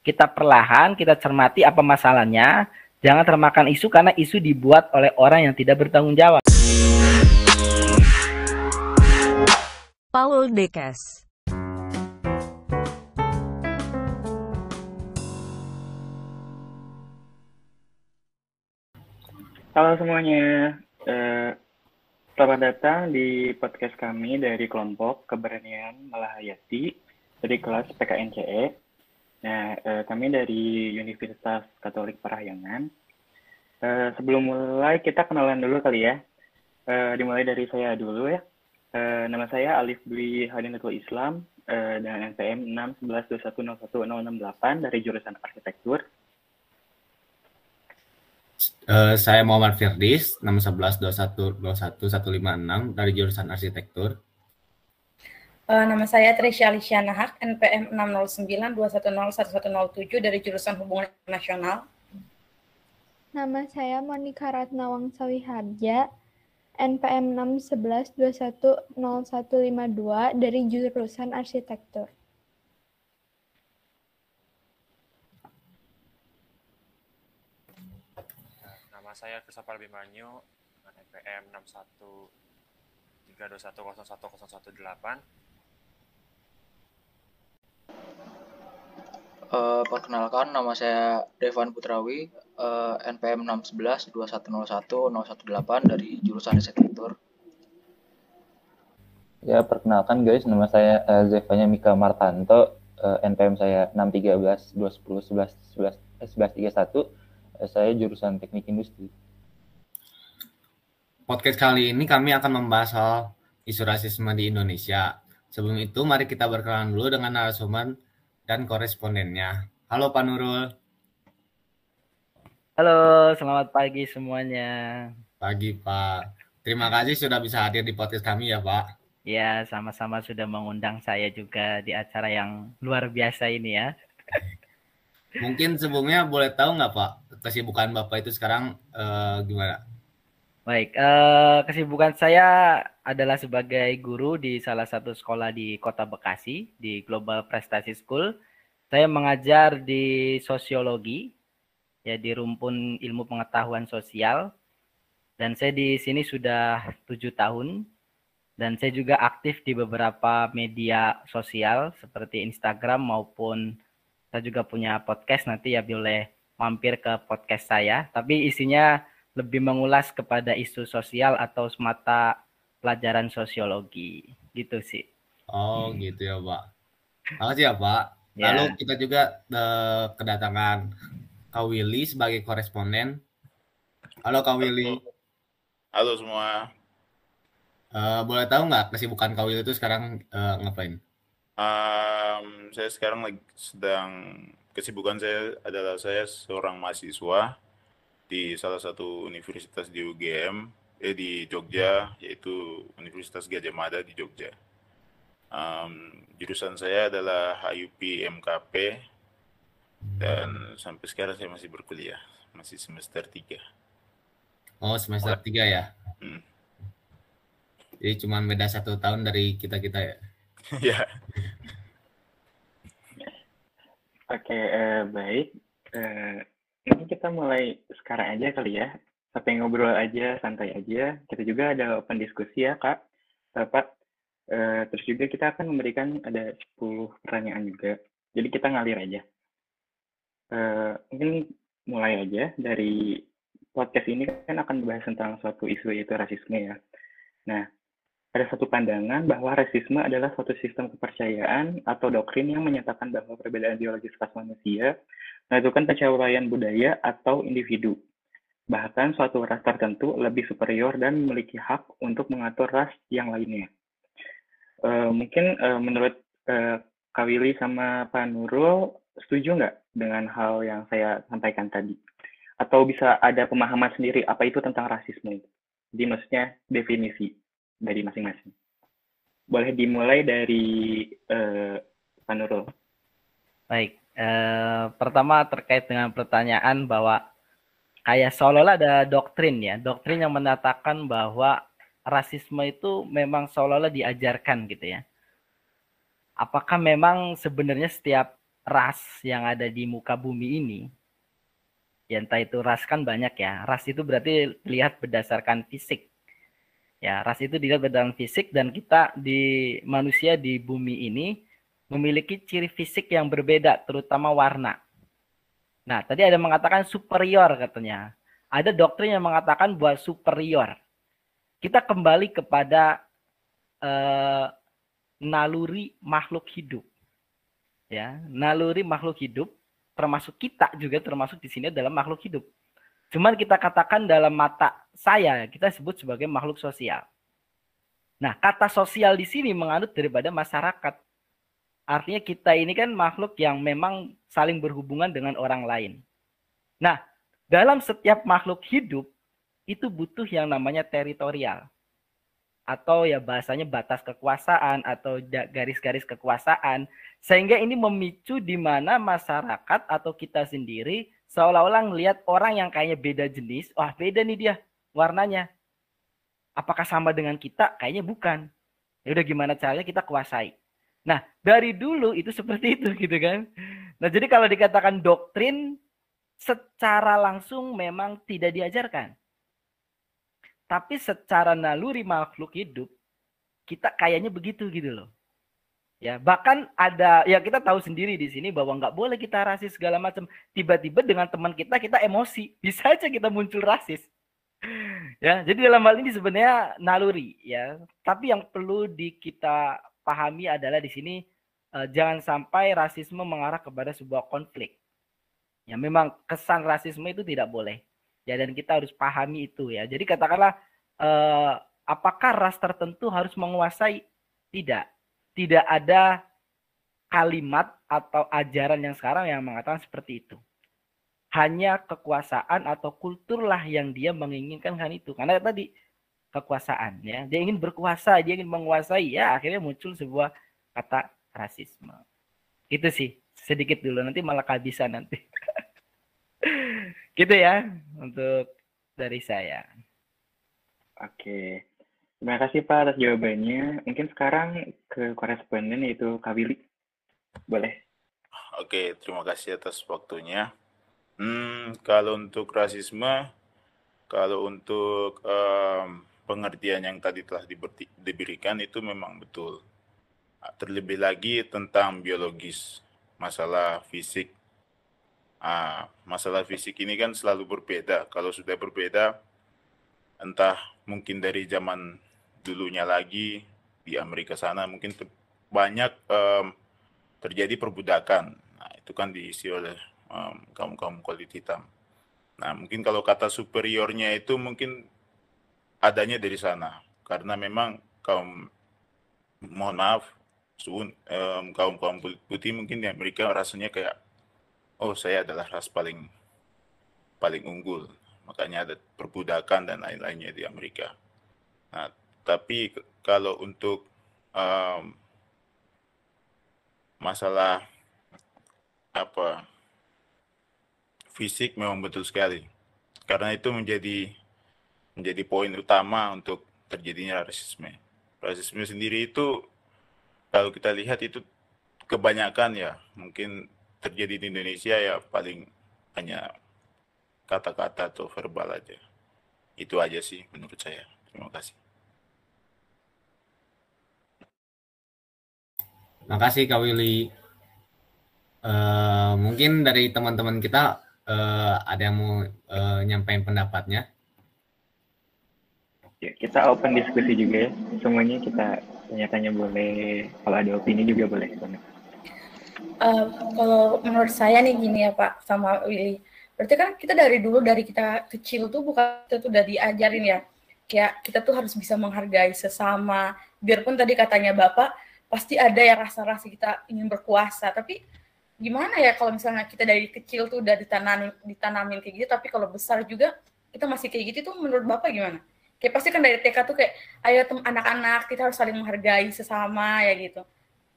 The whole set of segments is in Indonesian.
kita perlahan, kita cermati apa masalahnya. Jangan termakan isu karena isu dibuat oleh orang yang tidak bertanggung jawab. Paul Dekes Halo semuanya, uh, selamat datang di podcast kami dari kelompok Keberanian Malahayati dari kelas PKNCE. Nah, uh, kami dari Universitas Katolik Parahyangan. Uh, sebelum mulai, kita kenalan dulu kali ya. Uh, dimulai dari saya dulu ya. Nama saya Alif Dwi Hadinatul Islam uh, dengan NPM 611210168 dari jurusan Arsitektur. Uh, saya Muhammad Firdis, 611212156 dari jurusan Arsitektur. Uh, nama saya Trisha Alicia Nahak, NPM 609210107 dari jurusan Hubungan Internasional. Nama saya Monika Ratnawang Sawiharja, NPM 611210152 dari jurusan Arsitektur. Nama saya Christopher Bimanyu NPM 61321010118. Uh, perkenalkan, nama saya Devan Putrawi, uh, NPM 611 2101 018 dari jurusan arsitektur. Ya, perkenalkan guys, nama saya uh, Zevanya Mika Martanto, uh, NPM saya 613 210 11 11 1131 saya jurusan teknik industri. Podcast kali ini kami akan membahas soal isu rasisme di Indonesia. Sebelum itu, mari kita berkenalan dulu dengan narasumber dan korespondennya. Halo Pak Nurul. Halo, selamat pagi semuanya. Pagi Pak. Terima kasih sudah bisa hadir di podcast kami ya Pak. Ya, sama-sama sudah mengundang saya juga di acara yang luar biasa ini ya. Mungkin sebelumnya boleh tahu nggak Pak, kesibukan Bapak itu sekarang uh, gimana? Baik, uh, kesibukan saya adalah sebagai guru di salah satu sekolah di Kota Bekasi, di Global Prestasi School. Saya mengajar di sosiologi, ya di rumpun ilmu pengetahuan sosial. Dan saya di sini sudah tujuh tahun. Dan saya juga aktif di beberapa media sosial seperti Instagram maupun saya juga punya podcast nanti ya boleh mampir ke podcast saya. Tapi isinya lebih mengulas kepada isu sosial atau semata pelajaran sosiologi gitu sih. Oh hmm. gitu ya Pak. Makasih ya Pak. Lalu kita juga uh, kedatangan Kak Willy sebagai koresponden. Halo Kak Willy. Halo semua. Uh, boleh tahu nggak kesibukan Kak Willy itu sekarang uh, ngapain? Um, saya sekarang lagi sedang kesibukan saya adalah saya seorang mahasiswa di salah satu universitas di UGM, eh di Jogja, yaitu Universitas Gajah Mada di Jogja. Um, jurusan saya adalah HUP MKP dan sampai sekarang saya masih berkuliah, masih semester 3. Oh, semester 3 ya? Hmm. Jadi cuma beda satu tahun dari kita-kita ya? ya. Oke, uh, baik. Uh, ini kita mulai sekarang aja kali ya. Sampai ngobrol aja, santai aja. Kita juga ada open diskusi ya, Kak. Pak. Uh, terus juga kita akan memberikan ada 10 pertanyaan juga. Jadi kita ngalir aja. Uh, mungkin mulai aja dari podcast ini kan akan membahas tentang suatu isu yaitu rasisme ya. Nah, ada satu pandangan bahwa rasisme adalah suatu sistem kepercayaan atau doktrin yang menyatakan bahwa perbedaan biologis khas manusia menentukan pencapaian budaya atau individu. Bahkan suatu ras tertentu lebih superior dan memiliki hak untuk mengatur ras yang lainnya. Uh, mungkin uh, menurut Kak Willy sama Pak Nurul, setuju nggak dengan hal yang saya sampaikan tadi? Atau bisa ada pemahaman sendiri apa itu tentang rasisme? Jadi maksudnya definisi dari masing-masing. Boleh dimulai dari uh, Pak Nurul. Baik, uh, pertama terkait dengan pertanyaan bahwa kayak seolah-olah ada doktrin ya, doktrin yang menyatakan bahwa rasisme itu memang seolah-olah diajarkan gitu ya. Apakah memang sebenarnya setiap ras yang ada di muka bumi ini, ya entah itu ras kan banyak ya. Ras itu berarti lihat berdasarkan fisik. Ya, ras itu dilihat berdasarkan fisik dan kita di manusia di bumi ini memiliki ciri fisik yang berbeda, terutama warna. Nah, tadi ada mengatakan superior katanya. Ada doktrin yang mengatakan buat superior. Kita kembali kepada eh, naluri makhluk hidup. Ya, naluri makhluk hidup termasuk kita juga termasuk di sini dalam makhluk hidup. Cuman kita katakan dalam mata saya kita sebut sebagai makhluk sosial. Nah, kata sosial di sini menganut daripada masyarakat. Artinya kita ini kan makhluk yang memang saling berhubungan dengan orang lain. Nah, dalam setiap makhluk hidup itu butuh yang namanya teritorial atau ya bahasanya batas kekuasaan atau garis-garis kekuasaan sehingga ini memicu di mana masyarakat atau kita sendiri seolah-olah melihat orang yang kayaknya beda jenis, wah beda nih dia warnanya. Apakah sama dengan kita? Kayaknya bukan. Ya udah gimana caranya kita kuasai. Nah, dari dulu itu seperti itu gitu kan. Nah, jadi kalau dikatakan doktrin secara langsung memang tidak diajarkan. Tapi secara naluri makhluk hidup kita kayaknya begitu gitu loh. Ya, bahkan ada ya kita tahu sendiri di sini bahwa nggak boleh kita rasis segala macam. Tiba-tiba dengan teman kita kita emosi, bisa aja kita muncul rasis. ya, jadi dalam hal ini sebenarnya naluri ya. Tapi yang perlu di kita pahami adalah di sini uh, jangan sampai rasisme mengarah kepada sebuah konflik. Ya, memang kesan rasisme itu tidak boleh. Ya, dan kita harus pahami itu ya. Jadi katakanlah uh, apakah ras tertentu harus menguasai? Tidak tidak ada kalimat atau ajaran yang sekarang yang mengatakan seperti itu. Hanya kekuasaan atau kulturlah yang dia menginginkan kan itu. Karena tadi kekuasaan ya, dia ingin berkuasa, dia ingin menguasai ya akhirnya muncul sebuah kata rasisme. Itu sih sedikit dulu nanti malah kehabisan nanti. gitu ya untuk dari saya. Oke. Terima kasih Pak atas jawabannya. Mungkin sekarang ke koresponden yaitu Kak Willy. Boleh. Oke, terima kasih atas waktunya. Hmm, kalau untuk rasisme, kalau untuk um, pengertian yang tadi telah diberikan itu memang betul. Terlebih lagi tentang biologis, masalah fisik. Ah, masalah fisik ini kan selalu berbeda. Kalau sudah berbeda, entah mungkin dari zaman dulunya lagi di Amerika sana mungkin banyak um, terjadi perbudakan. Nah, itu kan diisi oleh um, kaum-kaum kulit hitam. Nah, mungkin kalau kata superiornya itu mungkin adanya dari sana. Karena memang kaum, mohon maaf, um, kaum-kaum putih mungkin di Amerika rasanya kayak, oh saya adalah ras paling paling unggul. Makanya ada perbudakan dan lain-lainnya di Amerika. Nah, tapi kalau untuk um, masalah apa fisik memang betul sekali. Karena itu menjadi menjadi poin utama untuk terjadinya rasisme. Rasisme sendiri itu kalau kita lihat itu kebanyakan ya mungkin terjadi di Indonesia ya paling hanya kata-kata atau verbal aja. Itu aja sih menurut saya. Terima kasih Makasih Kak Willy. Uh, mungkin dari teman-teman kita uh, ada yang mau uh, nyampaikan pendapatnya. Ya, kita open diskusi juga ya. Semuanya kita tanya-tanya boleh. Kalau ada opini juga boleh. Uh, kalau menurut saya nih gini ya Pak sama Willy. Berarti kan kita dari dulu dari kita kecil tuh bukan kita tuh udah diajarin ya. Kayak kita tuh harus bisa menghargai sesama. Biarpun tadi katanya Bapak pasti ada yang rasa-rasa kita ingin berkuasa. Tapi gimana ya kalau misalnya kita dari kecil tuh udah ditanamin ditanamin kayak gitu tapi kalau besar juga kita masih kayak gitu tuh menurut bapak gimana? Kayak pasti kan dari TK tuh kayak ayo tem anak-anak kita harus saling menghargai sesama ya gitu.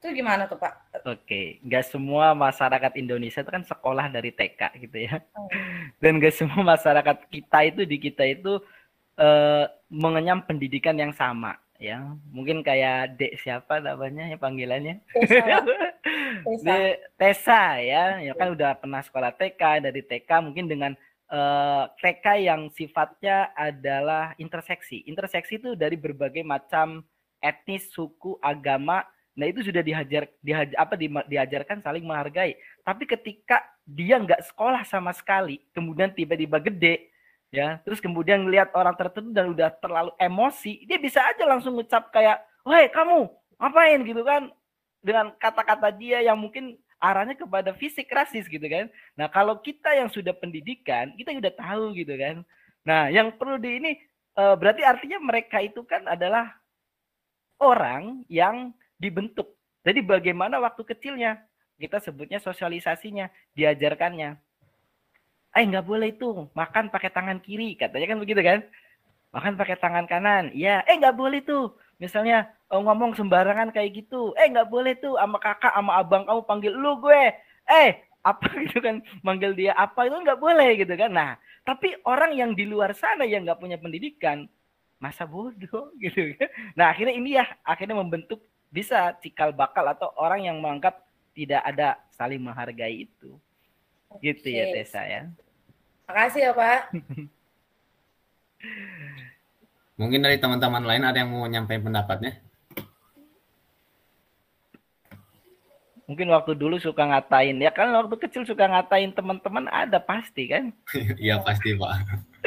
Itu gimana tuh pak? Oke, nggak semua masyarakat Indonesia itu kan sekolah dari TK gitu ya, oh. dan nggak semua masyarakat kita itu di kita itu uh, mengenyam pendidikan yang sama ya. Mungkin kayak Dek siapa namanya ya panggilannya? Tessa. Dek Tessa ya. Ya kan udah pernah sekolah TK dari TK mungkin dengan eh, TK yang sifatnya adalah interseksi. Interseksi itu dari berbagai macam etnis, suku, agama. Nah itu sudah dihajar, dihajar apa di- diajarkan saling menghargai. Tapi ketika dia nggak sekolah sama sekali, kemudian tiba-tiba gede, ya, terus kemudian ngelihat orang tertentu dan udah terlalu emosi, dia bisa aja langsung ngucap kayak, "Woi kamu ngapain?" gitu kan, dengan kata-kata dia yang mungkin arahnya kepada fisik rasis gitu kan. Nah kalau kita yang sudah pendidikan, kita udah tahu gitu kan. Nah yang perlu di ini eh, berarti artinya mereka itu kan adalah orang yang dibentuk. Jadi bagaimana waktu kecilnya kita sebutnya sosialisasinya, diajarkannya. Eh nggak boleh itu makan pakai tangan kiri, katanya kan begitu kan? Makan pakai tangan kanan, iya. Eh nggak boleh tuh, misalnya oh, ngomong sembarangan kayak gitu. Eh nggak boleh tuh sama kakak sama abang kamu panggil lu gue. Eh apa gitu kan manggil dia apa itu nggak boleh gitu kan. Nah tapi orang yang di luar sana yang nggak punya pendidikan masa bodoh gitu kan. Nah akhirnya ini ya akhirnya membentuk bisa cikal bakal atau orang yang menganggap tidak ada saling menghargai itu. Gitu ya Oke. Tessa ya. Makasih ya Pak. Mungkin dari teman-teman lain ada yang mau nyampein pendapatnya? Mungkin waktu dulu suka ngatain ya kan waktu kecil suka ngatain teman-teman ada pasti kan. Iya pasti Pak.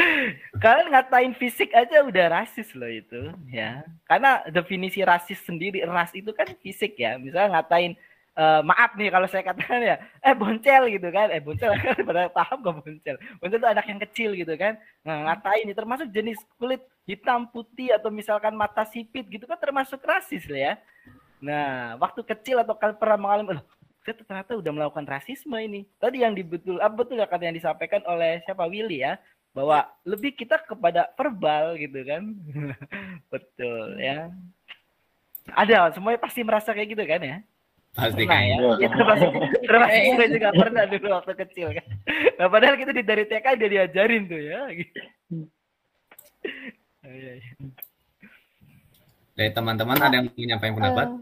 Kalian ngatain fisik aja udah rasis loh itu ya. Karena definisi rasis sendiri ras itu kan fisik ya. Misalnya ngatain eh, maaf nih kalau saya katakan ya, eh boncel gitu kan. Eh boncel pada paham gak boncel? Boncel itu anak yang kecil gitu kan. Nah, ngatain termasuk jenis kulit hitam putih atau misalkan mata sipit gitu kan termasuk rasis lah ya. Nah, waktu kecil atau kalian pernah mengalami, "Loh, saya ternyata udah melakukan rasisme ini. Tadi yang dibetul, ah, betul ya kata yang disampaikan oleh siapa Willy ya, bahwa lebih kita kepada verbal gitu kan. betul ya. Ada, semuanya pasti merasa kayak gitu kan ya? Pasti Pernah kan. ya. Iya. Ya, termasuk, termasuk gue juga pernah dulu waktu kecil kan. Nah, padahal kita di dari TK udah diajarin tuh ya. Gitu. Iya, iya. Dari teman-teman ada yang mau nyampein pendapat? Eh,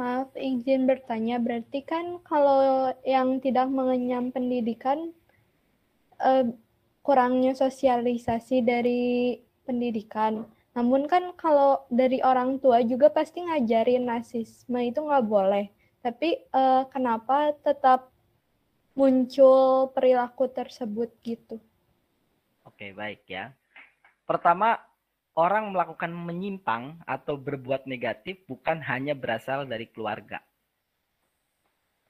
maaf, izin bertanya. Berarti kan kalau yang tidak mengenyam pendidikan, eh, kurangnya sosialisasi dari pendidikan. Namun kan kalau dari orang tua juga pasti ngajarin rasisme itu nggak boleh. Tapi eh, kenapa tetap muncul perilaku tersebut gitu? Oke, baik ya. Pertama, orang melakukan menyimpang atau berbuat negatif bukan hanya berasal dari keluarga.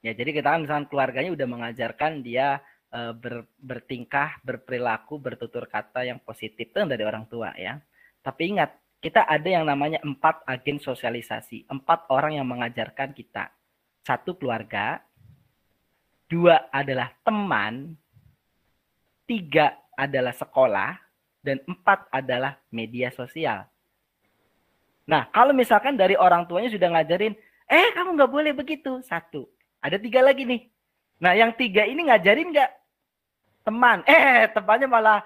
Ya, jadi kita kan misalkan keluarganya udah mengajarkan dia eh, ber- bertingkah, berperilaku, bertutur kata yang positif itu kan dari orang tua ya. Tapi ingat, kita ada yang namanya empat agen sosialisasi, empat orang yang mengajarkan kita. Satu keluarga, dua adalah teman, tiga adalah sekolah, dan empat adalah media sosial. Nah, kalau misalkan dari orang tuanya sudah ngajarin, eh kamu nggak boleh begitu, satu. Ada tiga lagi nih. Nah, yang tiga ini ngajarin nggak teman? Eh, temannya malah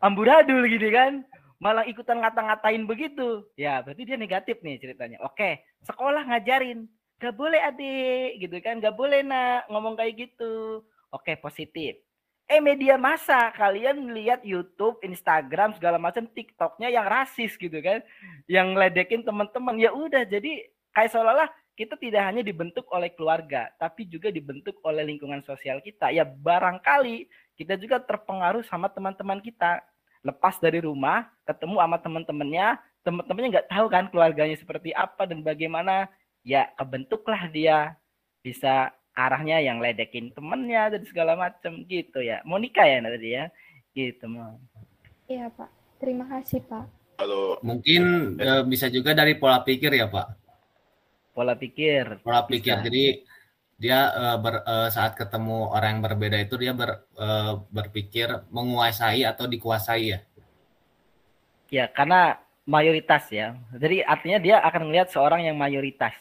amburadul gini kan, malah ikutan ngata-ngatain begitu. Ya, berarti dia negatif nih ceritanya. Oke, sekolah ngajarin, nggak boleh adik, gitu kan, nggak boleh nak ngomong kayak gitu. Oke, positif. Eh media massa, kalian lihat YouTube, Instagram, segala macam TikToknya yang rasis gitu kan, yang ledekin teman-teman. Ya udah, jadi kayak seolah-olah kita tidak hanya dibentuk oleh keluarga, tapi juga dibentuk oleh lingkungan sosial kita. Ya barangkali kita juga terpengaruh sama teman-teman kita. Lepas dari rumah, ketemu sama teman-temannya, teman-temannya nggak tahu kan keluarganya seperti apa dan bagaimana. Ya kebentuklah dia bisa arahnya yang ledekin temennya dan segala macam gitu ya. Monica ya tadi ya. Gitu mau. Iya, Pak. Terima kasih, Pak. Kalau Mungkin eh, bisa juga dari pola pikir ya Pak. Pola pikir. Pola pikir. Bisa. Jadi dia eh, ber- eh, saat ketemu orang yang berbeda itu dia ber- eh, berpikir menguasai atau dikuasai ya. Ya, karena mayoritas ya. Jadi artinya dia akan melihat seorang yang mayoritas.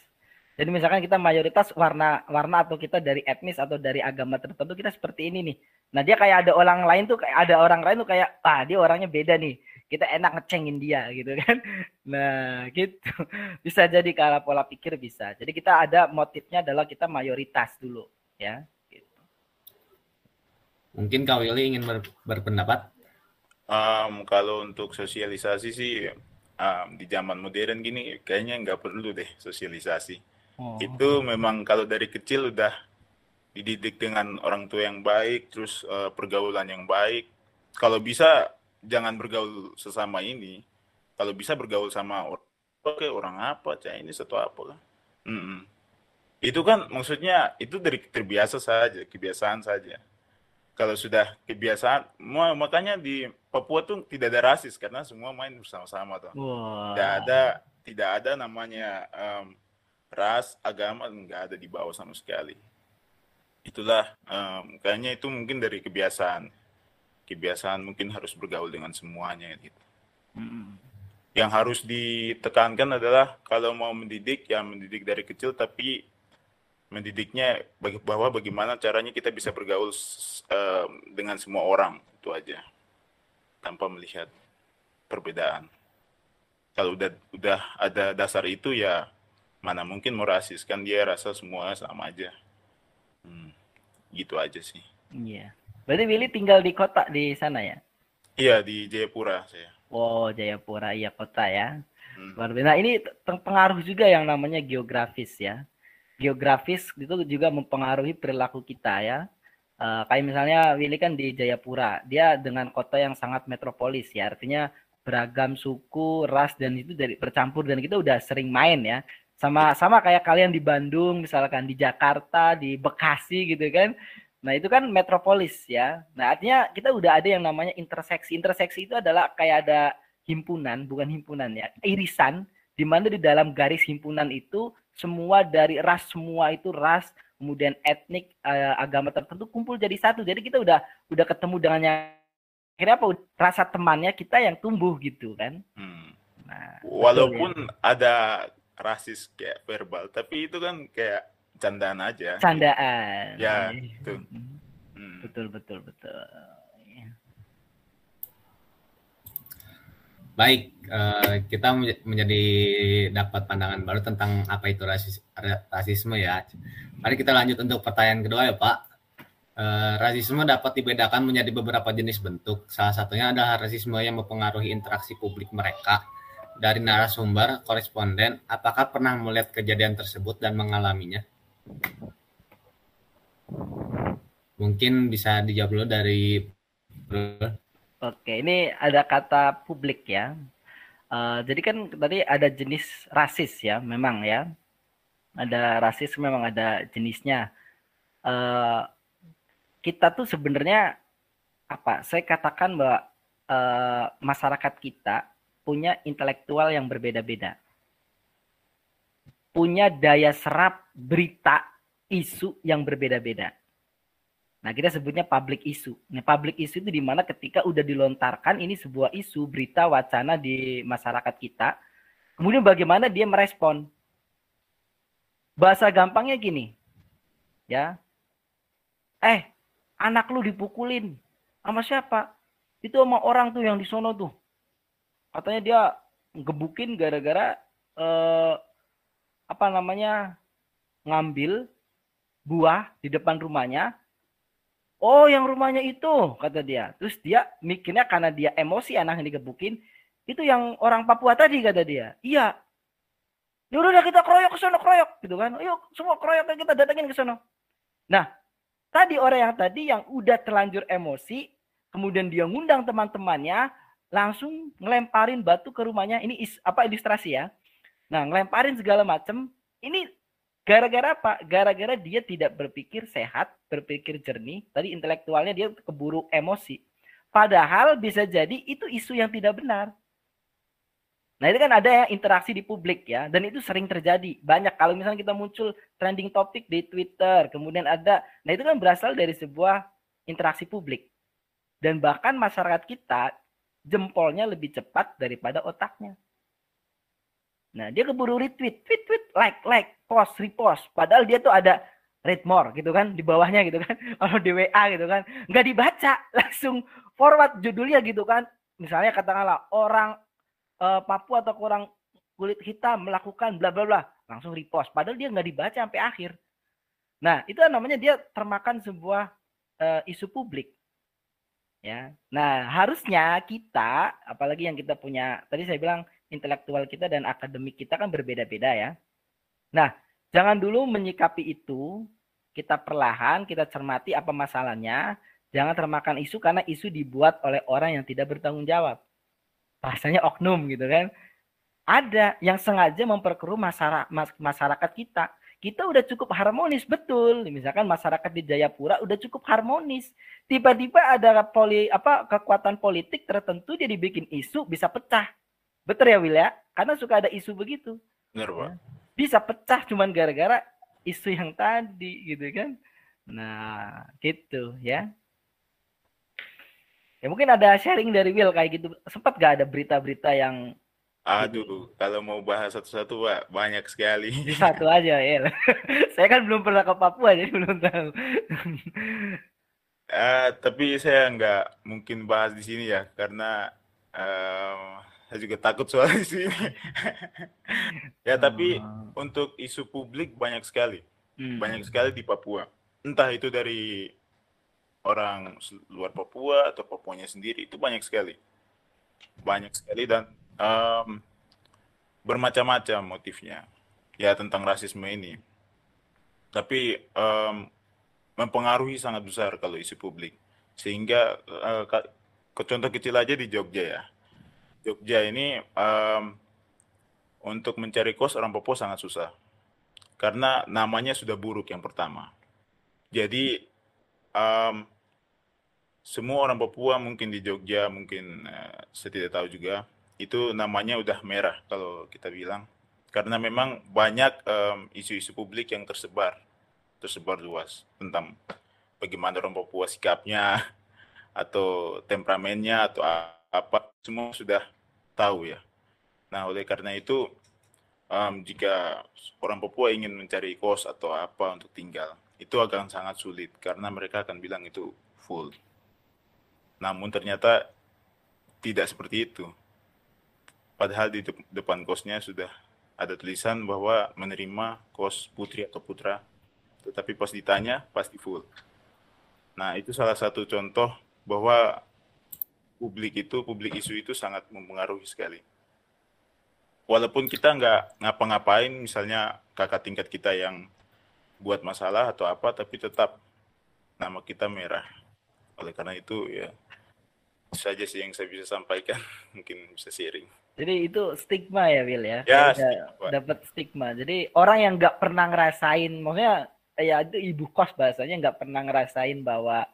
Jadi misalkan kita mayoritas warna warna atau kita dari etnis atau dari agama tertentu kita seperti ini nih. Nah dia kayak ada orang lain tuh kayak ada orang lain tuh kayak ah dia orangnya beda nih. kita enak ngecengin dia gitu kan nah gitu bisa jadi kalau pola pikir bisa jadi kita ada motifnya adalah kita mayoritas dulu ya gitu. mungkin kau Willy ingin ber, berpendapat um, kalau untuk sosialisasi sih um, di zaman modern gini kayaknya nggak perlu deh sosialisasi oh. itu memang kalau dari kecil udah dididik dengan orang tua yang baik terus uh, pergaulan yang baik kalau bisa jangan bergaul sesama ini kalau bisa bergaul sama orang oke orang apa cah ini satu apa kan mm -mm. itu kan maksudnya itu dari terbiasa saja kebiasaan saja kalau sudah kebiasaan makanya di Papua tuh tidak ada rasis karena semua main bersama-sama tuh wow. tidak ada tidak ada namanya um, ras agama nggak ada di bawah sama sekali itulah um, kayaknya itu mungkin dari kebiasaan kebiasaan mungkin harus bergaul dengan semuanya gitu. Hmm. Yang harus ditekankan adalah kalau mau mendidik ya mendidik dari kecil tapi mendidiknya bahwa bagaimana caranya kita bisa bergaul uh, dengan semua orang itu aja tanpa melihat perbedaan. Kalau udah udah ada dasar itu ya mana mungkin mau rasis kan dia rasa semua sama aja. Hmm, gitu aja sih. Iya. Berarti Willy tinggal di kota di sana ya? Iya di Jayapura saya. Oh Jayapura iya kota ya. Hmm. Nah ini pengaruh juga yang namanya geografis ya. Geografis itu juga mempengaruhi perilaku kita ya. Uh, kayak misalnya Willy kan di Jayapura, dia dengan kota yang sangat metropolis ya, artinya beragam suku, ras dan itu dari bercampur dan kita udah sering main ya. Sama sama kayak kalian di Bandung, misalkan di Jakarta, di Bekasi gitu kan Nah, itu kan metropolis ya. Nah, artinya kita udah ada yang namanya interseksi. Interseksi itu adalah kayak ada himpunan, bukan himpunan ya, irisan di mana di dalam garis himpunan itu semua dari ras semua itu ras, kemudian etnik, eh, agama tertentu kumpul jadi satu. Jadi kita udah udah ketemu dengan yang akhirnya apa rasa temannya kita yang tumbuh gitu kan. Hmm. Nah, walaupun ya. ada rasis kayak verbal, tapi itu kan kayak candaan aja. Candaan. Ya, itu. Hmm. Betul betul betul. Ya. Baik, uh, kita menjadi dapat pandangan baru tentang apa itu rasis, rasisme ya. Mari kita lanjut untuk pertanyaan kedua ya Pak. Uh, rasisme dapat dibedakan menjadi beberapa jenis bentuk. Salah satunya adalah rasisme yang mempengaruhi interaksi publik mereka. Dari narasumber, koresponden, apakah pernah melihat kejadian tersebut dan mengalaminya? Mungkin bisa dijawab dulu dari Oke, ini ada kata publik ya. Uh, jadi kan tadi ada jenis rasis ya, memang ya. Ada rasis memang ada jenisnya. Uh, kita tuh sebenarnya apa? Saya katakan bahwa uh, masyarakat kita punya intelektual yang berbeda-beda punya daya serap berita isu yang berbeda-beda. Nah, kita sebutnya public issue. Nah, public issue itu di mana ketika udah dilontarkan ini sebuah isu, berita, wacana di masyarakat kita, kemudian bagaimana dia merespon. Bahasa gampangnya gini, ya. Eh, anak lu dipukulin. Sama siapa? Itu sama orang tuh yang di sono tuh. Katanya dia gebukin gara-gara eh, apa namanya ngambil buah di depan rumahnya. Oh, yang rumahnya itu, kata dia. Terus dia mikirnya karena dia emosi anak yang digebukin, itu yang orang Papua tadi kata dia. Iya. Ya udah kita keroyok ke sana keroyok gitu kan. Yuk semua keroyok kita datengin ke sana. Nah, tadi orang yang tadi yang udah terlanjur emosi, kemudian dia ngundang teman-temannya, langsung ngelemparin batu ke rumahnya. Ini is, apa ilustrasi ya. Nah, ngelemparin segala macam. Ini gara-gara apa? Gara-gara dia tidak berpikir sehat, berpikir jernih. Tadi intelektualnya dia keburu emosi. Padahal bisa jadi itu isu yang tidak benar. Nah itu kan ada ya interaksi di publik ya, dan itu sering terjadi. Banyak kalau misalnya kita muncul trending topik di Twitter, kemudian ada, nah itu kan berasal dari sebuah interaksi publik. Dan bahkan masyarakat kita jempolnya lebih cepat daripada otaknya. Nah, dia keburu retweet, tweet, tweet, like, like, post, repost. Padahal dia tuh ada read more gitu kan di bawahnya gitu kan. Kalau di WA gitu kan, nggak dibaca, langsung forward judulnya gitu kan. misalnya katakanlah orang uh, Papua atau orang kulit hitam melakukan bla bla bla, langsung repost. Padahal dia nggak dibaca sampai akhir. Nah, itu namanya dia termakan sebuah uh, isu publik. Ya. Nah, harusnya kita, apalagi yang kita punya, tadi saya bilang intelektual kita dan akademik kita kan berbeda-beda ya. Nah, jangan dulu menyikapi itu, kita perlahan, kita cermati apa masalahnya, jangan termakan isu karena isu dibuat oleh orang yang tidak bertanggung jawab. Bahasanya oknum gitu kan. Ada yang sengaja memperkeruh masyarakat kita. Kita udah cukup harmonis betul. Misalkan masyarakat di Jayapura udah cukup harmonis. Tiba-tiba ada poli apa kekuatan politik tertentu jadi bikin isu bisa pecah. Betul ya Will ya? Karena suka ada isu begitu. Benar, Pak. Ya. Bisa pecah cuman gara-gara isu yang tadi gitu kan. Nah, gitu ya. Ya mungkin ada sharing dari Will kayak gitu. Sempat gak ada berita-berita yang Aduh, kalau mau bahas satu-satu Pak, banyak sekali. Satu aja ya. saya kan belum pernah ke Papua jadi belum tahu. uh, tapi saya nggak mungkin bahas di sini ya karena uh, saya juga takut soal di sini. ya tapi uh. untuk isu publik banyak sekali, hmm. banyak sekali di Papua. Entah itu dari orang luar Papua atau Papuanya sendiri itu banyak sekali, banyak sekali dan um, bermacam-macam motifnya ya tentang rasisme ini. Tapi um, mempengaruhi sangat besar kalau isu publik. Sehingga uh, ke contoh kecil aja di Jogja ya. Jogja ini um, untuk mencari kos orang Papua sangat susah. Karena namanya sudah buruk yang pertama. Jadi um, semua orang Papua mungkin di Jogja mungkin uh, saya tidak tahu juga itu namanya udah merah kalau kita bilang. Karena memang banyak isu-isu um, publik yang tersebar tersebar luas tentang bagaimana orang Papua sikapnya atau temperamennya atau apa semua sudah tahu ya. Nah oleh karena itu um, jika orang Papua ingin mencari kos atau apa untuk tinggal itu akan sangat sulit karena mereka akan bilang itu full. Namun ternyata tidak seperti itu Padahal di depan kosnya sudah ada tulisan bahwa menerima kos putri atau putra, tetapi pas ditanya pasti full. Nah, itu salah satu contoh bahwa publik itu, publik isu itu sangat mempengaruhi sekali. Walaupun kita nggak ngapa-ngapain, misalnya kakak tingkat kita yang buat masalah atau apa, tapi tetap nama kita merah. Oleh karena itu ya, saja sih yang saya bisa sampaikan, mungkin bisa sharing. Jadi itu stigma ya Will ya. Ya, dapat stigma. Jadi orang yang nggak pernah ngerasain, maksudnya ya itu ibu kos bahasanya nggak pernah ngerasain bahwa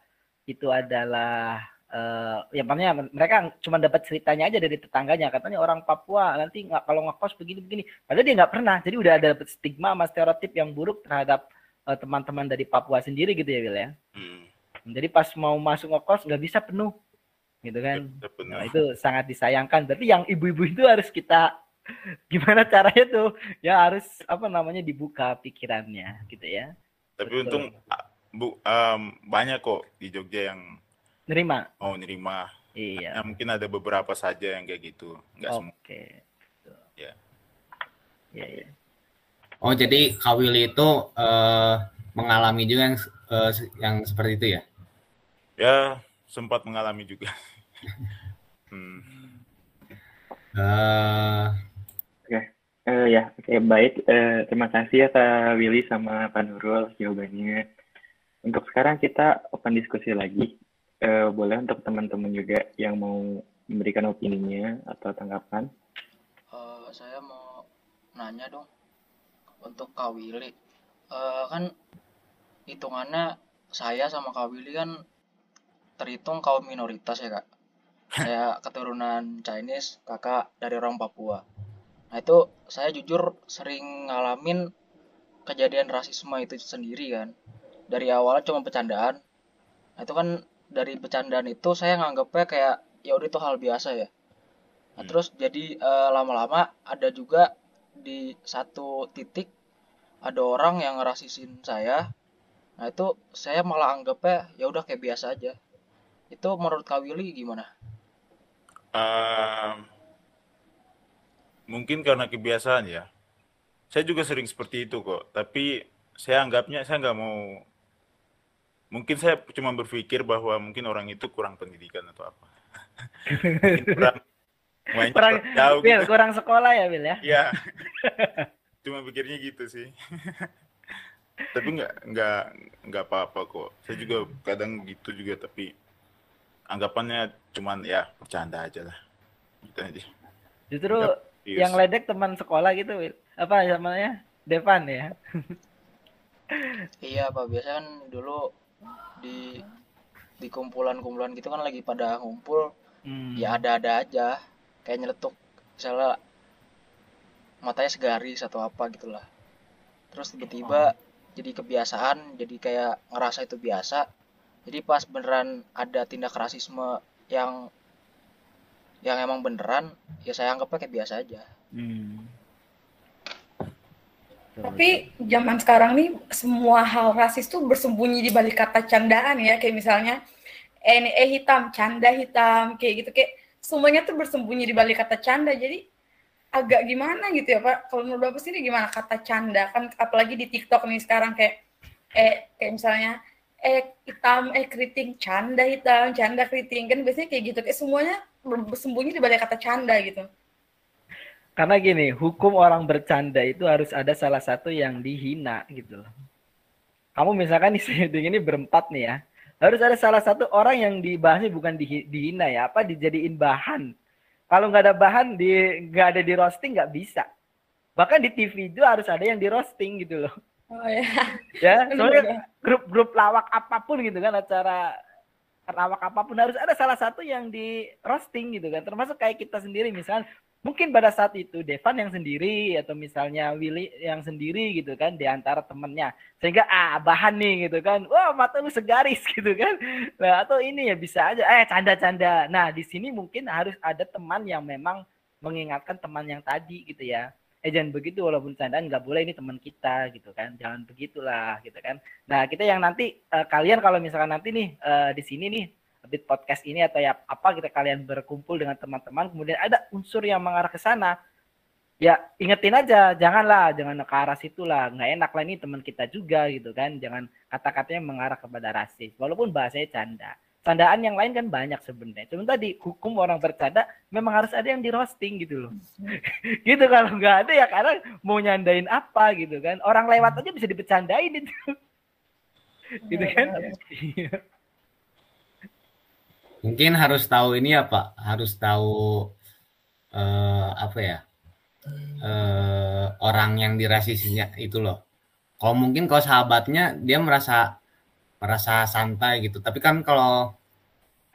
itu adalah uh, ya maksudnya mereka cuma dapat ceritanya aja dari tetangganya katanya orang Papua nanti nggak kalau ngekos begini begini padahal dia nggak pernah jadi udah ada dapat stigma sama stereotip yang buruk terhadap uh, teman-teman dari Papua sendiri gitu ya Will ya hmm. jadi pas mau masuk ngekos nggak bisa penuh gitu kan. Nah, itu sangat disayangkan. Berarti yang ibu-ibu itu harus kita gimana caranya tuh? Ya harus apa namanya dibuka pikirannya gitu ya. Tapi Betul. untung bu um, banyak kok di Jogja yang nerima? oh nerima. Iya. Ya, mungkin ada beberapa saja yang kayak gitu. Nggak okay. semua ya ya ya oh jadi Kawili itu uh, mengalami juga yang uh, yang seperti itu ya? Ya sempat mengalami juga. hmm. uh... Oke, okay. uh, eh, ya, oke okay, baik. Uh, terima kasih ya Pak Willy sama Pak Nurul jawabannya. Untuk sekarang kita open diskusi lagi. Uh, boleh untuk teman-teman juga yang mau memberikan opininya atau tanggapan. Uh, saya mau nanya dong untuk Kak Willy. Uh, kan hitungannya saya sama Kak Willy kan terhitung kaum minoritas ya kak. Saya keturunan Chinese kakak dari orang Papua. Nah itu saya jujur sering ngalamin kejadian rasisme itu sendiri kan. Dari awalnya cuma bercandaan. Nah itu kan dari bercandaan itu saya nganggapnya kayak ya udah itu hal biasa ya. Nah, hmm. terus jadi uh, lama-lama ada juga di satu titik ada orang yang ngerasisin saya. Nah itu saya malah anggapnya ya udah kayak biasa aja itu menurut Kak Willy gimana? Uh, mungkin karena kebiasaan ya. Saya juga sering seperti itu kok. Tapi saya anggapnya saya nggak mau. Mungkin saya cuma berpikir bahwa mungkin orang itu kurang pendidikan atau apa. kurang kurang jauh Bil, gitu. kurang sekolah ya Bil ya? Iya. cuma pikirnya gitu sih. tapi nggak nggak nggak apa-apa kok. Saya juga kadang gitu juga tapi anggapannya cuman ya bercanda aja lah. Gitu aja. Justru yang ledek teman sekolah gitu apa namanya? Devan ya. Iya pak. Biasa kan dulu di di kumpulan-kumpulan gitu kan lagi pada ngumpul. Hmm. ya ada-ada aja. Kayak nyeletuk misalnya matanya segaris atau apa gitulah terus tiba-tiba oh. jadi kebiasaan jadi kayak ngerasa itu biasa jadi pas beneran ada tindak rasisme yang yang emang beneran ya saya anggap kayak biasa aja. Hmm. tapi zaman sekarang nih semua hal rasis tuh bersembunyi di balik kata candaan ya. Kayak misalnya eh, eh hitam canda hitam kayak gitu. Kayak semuanya tuh bersembunyi di balik kata canda. Jadi agak gimana gitu ya pak? Kalau menurut bapak sini gimana kata canda? Kan apalagi di TikTok nih sekarang kayak eh kayak misalnya eh hitam eh keriting canda hitam canda keriting. Kan biasanya kayak gitu. Kayak semuanya bersembunyi di balik kata canda gitu. Karena gini hukum orang bercanda itu harus ada salah satu yang dihina gitu loh. Kamu misalkan di sini ini berempat nih ya. Harus ada salah satu orang yang dibahasnya bukan di, dihina ya. Apa dijadiin bahan? Kalau nggak ada bahan di nggak ada di roasting nggak bisa. Bahkan di TV itu harus ada yang di roasting gitu loh Oh ya. Ya, soalnya grup-grup lawak apa pun gitu kan acara lawak apa pun harus ada salah satu yang di roasting gitu kan. Termasuk kayak kita sendiri misalnya mungkin pada saat itu Devan yang sendiri atau misalnya Willy yang sendiri gitu kan di antara temennya. Sehingga ah bahan nih gitu kan. Wah mata lu segaris gitu kan. Nah atau ini ya bisa aja. Eh canda-canda. Nah di sini mungkin harus ada teman yang memang mengingatkan teman yang tadi gitu ya eh jangan begitu walaupun candaan nggak boleh ini teman kita gitu kan. Jangan begitulah gitu kan. Nah kita yang nanti uh, kalian kalau misalkan nanti nih uh, di sini nih bit podcast ini atau ya apa kita kalian berkumpul dengan teman-teman kemudian ada unsur yang mengarah ke sana ya ingetin aja janganlah jangan ke arah situ lah nggak enak lah ini teman kita juga gitu kan. Jangan kata-katanya mengarah kepada rasis walaupun bahasanya canda candaan yang lain kan banyak sebenarnya. Cuma tadi hukum orang bercanda memang harus ada yang di roasting gitu loh. gitu kalau nggak ada ya karena mau nyandain apa gitu kan. Orang lewat aja bisa dibecandain itu. gitu kan. Mungkin harus tahu ini ya Pak, harus tahu uh, apa ya? Uh, orang yang dirasisinya itu loh. Kalau mungkin kalau sahabatnya dia merasa merasa santai gitu. Tapi kan kalau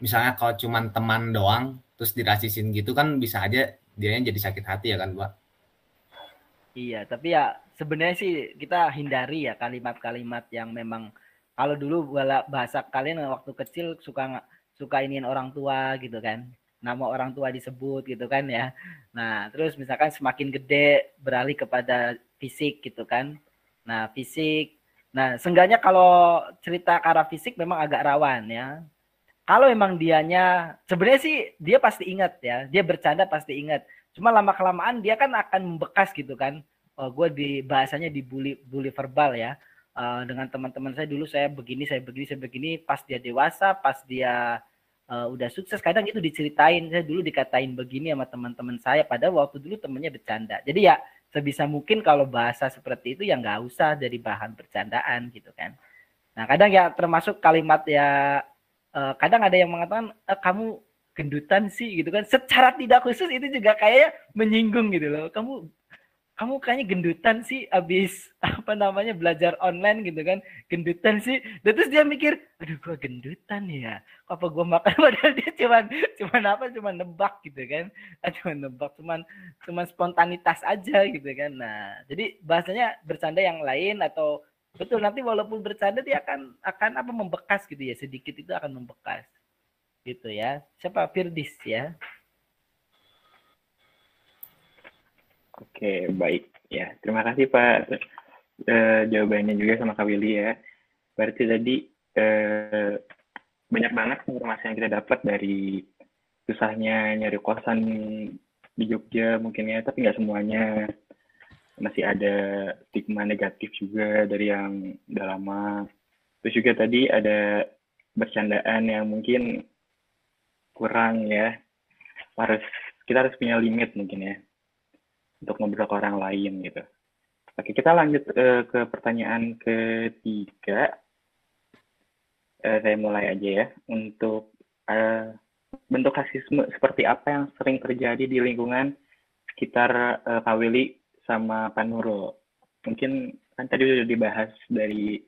misalnya kalau cuman teman doang terus dirasisin gitu kan bisa aja dia jadi sakit hati ya kan, Pak? Iya, tapi ya sebenarnya sih kita hindari ya kalimat-kalimat yang memang kalau dulu bahasa kalian waktu kecil suka suka iniin orang tua gitu kan nama orang tua disebut gitu kan ya nah terus misalkan semakin gede beralih kepada fisik gitu kan nah fisik Nah, seenggaknya kalau cerita ke arah fisik memang agak rawan ya. Kalau memang dianya sebenarnya sih dia pasti ingat ya, dia bercanda pasti ingat. Cuma lama kelamaan dia kan akan membekas gitu kan. Oh, gue di bahasanya dibully bully verbal ya. Uh, dengan teman-teman saya dulu saya begini, saya begini, saya begini. Pas dia dewasa, pas dia uh, udah sukses, kadang itu diceritain. Saya dulu dikatain begini sama teman-teman saya. Padahal waktu dulu temennya bercanda. Jadi ya sebisa mungkin kalau bahasa seperti itu ya nggak usah jadi bahan bercandaan gitu kan. Nah kadang ya termasuk kalimat ya uh, kadang ada yang mengatakan e, kamu gendutan sih gitu kan. Secara tidak khusus itu juga kayak menyinggung gitu loh. Kamu kamu kayaknya gendutan sih abis apa namanya belajar online gitu kan. Gendutan sih. Dan terus dia mikir aduh gua gendutan ya? Apa gua makan? Padahal dia cuman cuman apa cuman nebak gitu kan. Cuman nebak cuman cuman spontanitas aja gitu kan. Nah jadi bahasanya bercanda yang lain atau betul nanti walaupun bercanda dia akan akan apa membekas gitu ya. Sedikit itu akan membekas. Gitu ya. Siapa? Firdis ya Oke, baik. Ya, terima kasih Pak. Uh, jawabannya juga sama Kak Willy ya. Berarti tadi uh, banyak banget informasi yang kita dapat dari susahnya nyari kosan di Jogja mungkin ya, tapi nggak semuanya. Masih ada stigma negatif juga dari yang udah lama. Terus juga tadi ada bercandaan yang mungkin kurang ya. Harus kita harus punya limit mungkin ya untuk ngobrol ke orang lain gitu. Oke, kita lanjut uh, ke pertanyaan ketiga. Uh, saya mulai aja ya. Untuk uh, bentuk rasisme seperti apa yang sering terjadi di lingkungan sekitar uh, Kak Willy sama Pak Nurul? Mungkin kan tadi sudah dibahas dari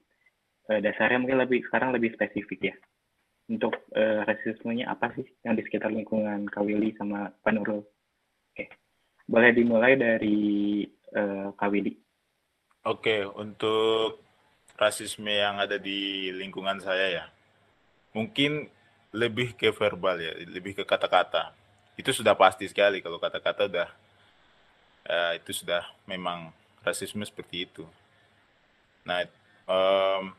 uh, dasarnya, mungkin lebih sekarang lebih spesifik ya. Untuk uh, rasismenya apa sih yang di sekitar lingkungan Kak Willy sama Pak Nurul? Oke, boleh dimulai dari uh, Kak Willy. Oke, untuk rasisme yang ada di lingkungan saya ya, mungkin lebih ke verbal ya, lebih ke kata-kata. Itu sudah pasti sekali kalau kata-kata udah uh, itu sudah memang rasisme seperti itu. Nah, um,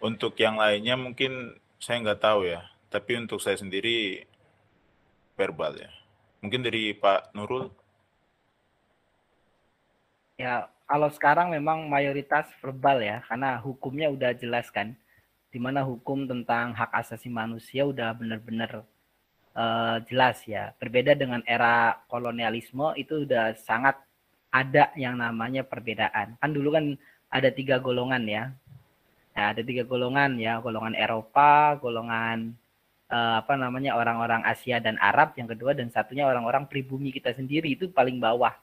untuk yang lainnya mungkin saya nggak tahu ya, tapi untuk saya sendiri verbal ya. Mungkin dari Pak Nurul. Ya, kalau sekarang memang mayoritas verbal ya, karena hukumnya udah jelas kan, di mana hukum tentang hak asasi manusia udah benar-benar uh, jelas ya. Berbeda dengan era kolonialisme itu udah sangat ada yang namanya perbedaan. Kan dulu kan ada tiga golongan ya. Nah, ada tiga golongan ya, golongan Eropa, golongan uh, apa namanya orang-orang Asia dan Arab, yang kedua dan satunya orang-orang pribumi kita sendiri itu paling bawah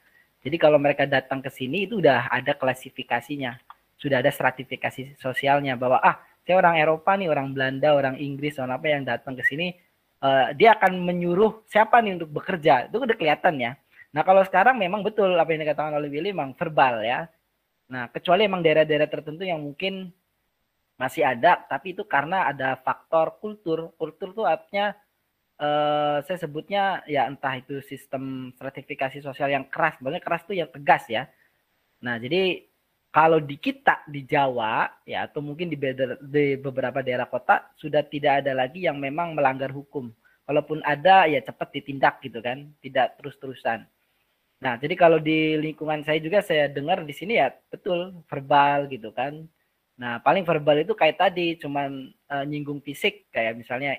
jadi kalau mereka datang ke sini itu udah ada klasifikasinya, sudah ada stratifikasi sosialnya bahwa ah saya orang Eropa nih, orang Belanda, orang Inggris, orang apa yang datang ke sini, uh, dia akan menyuruh siapa nih untuk bekerja, itu udah kelihatan ya. Nah kalau sekarang memang betul apa yang dikatakan oleh Willy memang verbal ya. Nah kecuali emang daerah-daerah tertentu yang mungkin masih ada, tapi itu karena ada faktor kultur. Kultur tuh artinya uh, saya sebutnya ya entah itu sistem stratifikasi sosial yang keras, banyak keras tuh yang tegas ya. Nah, jadi kalau di kita di Jawa ya atau mungkin di, di beberapa daerah kota sudah tidak ada lagi yang memang melanggar hukum. Kalaupun ada ya cepat ditindak gitu kan, tidak terus-terusan. Nah, jadi kalau di lingkungan saya juga saya dengar di sini ya betul verbal gitu kan. Nah, paling verbal itu kayak tadi cuman uh, nyinggung fisik kayak misalnya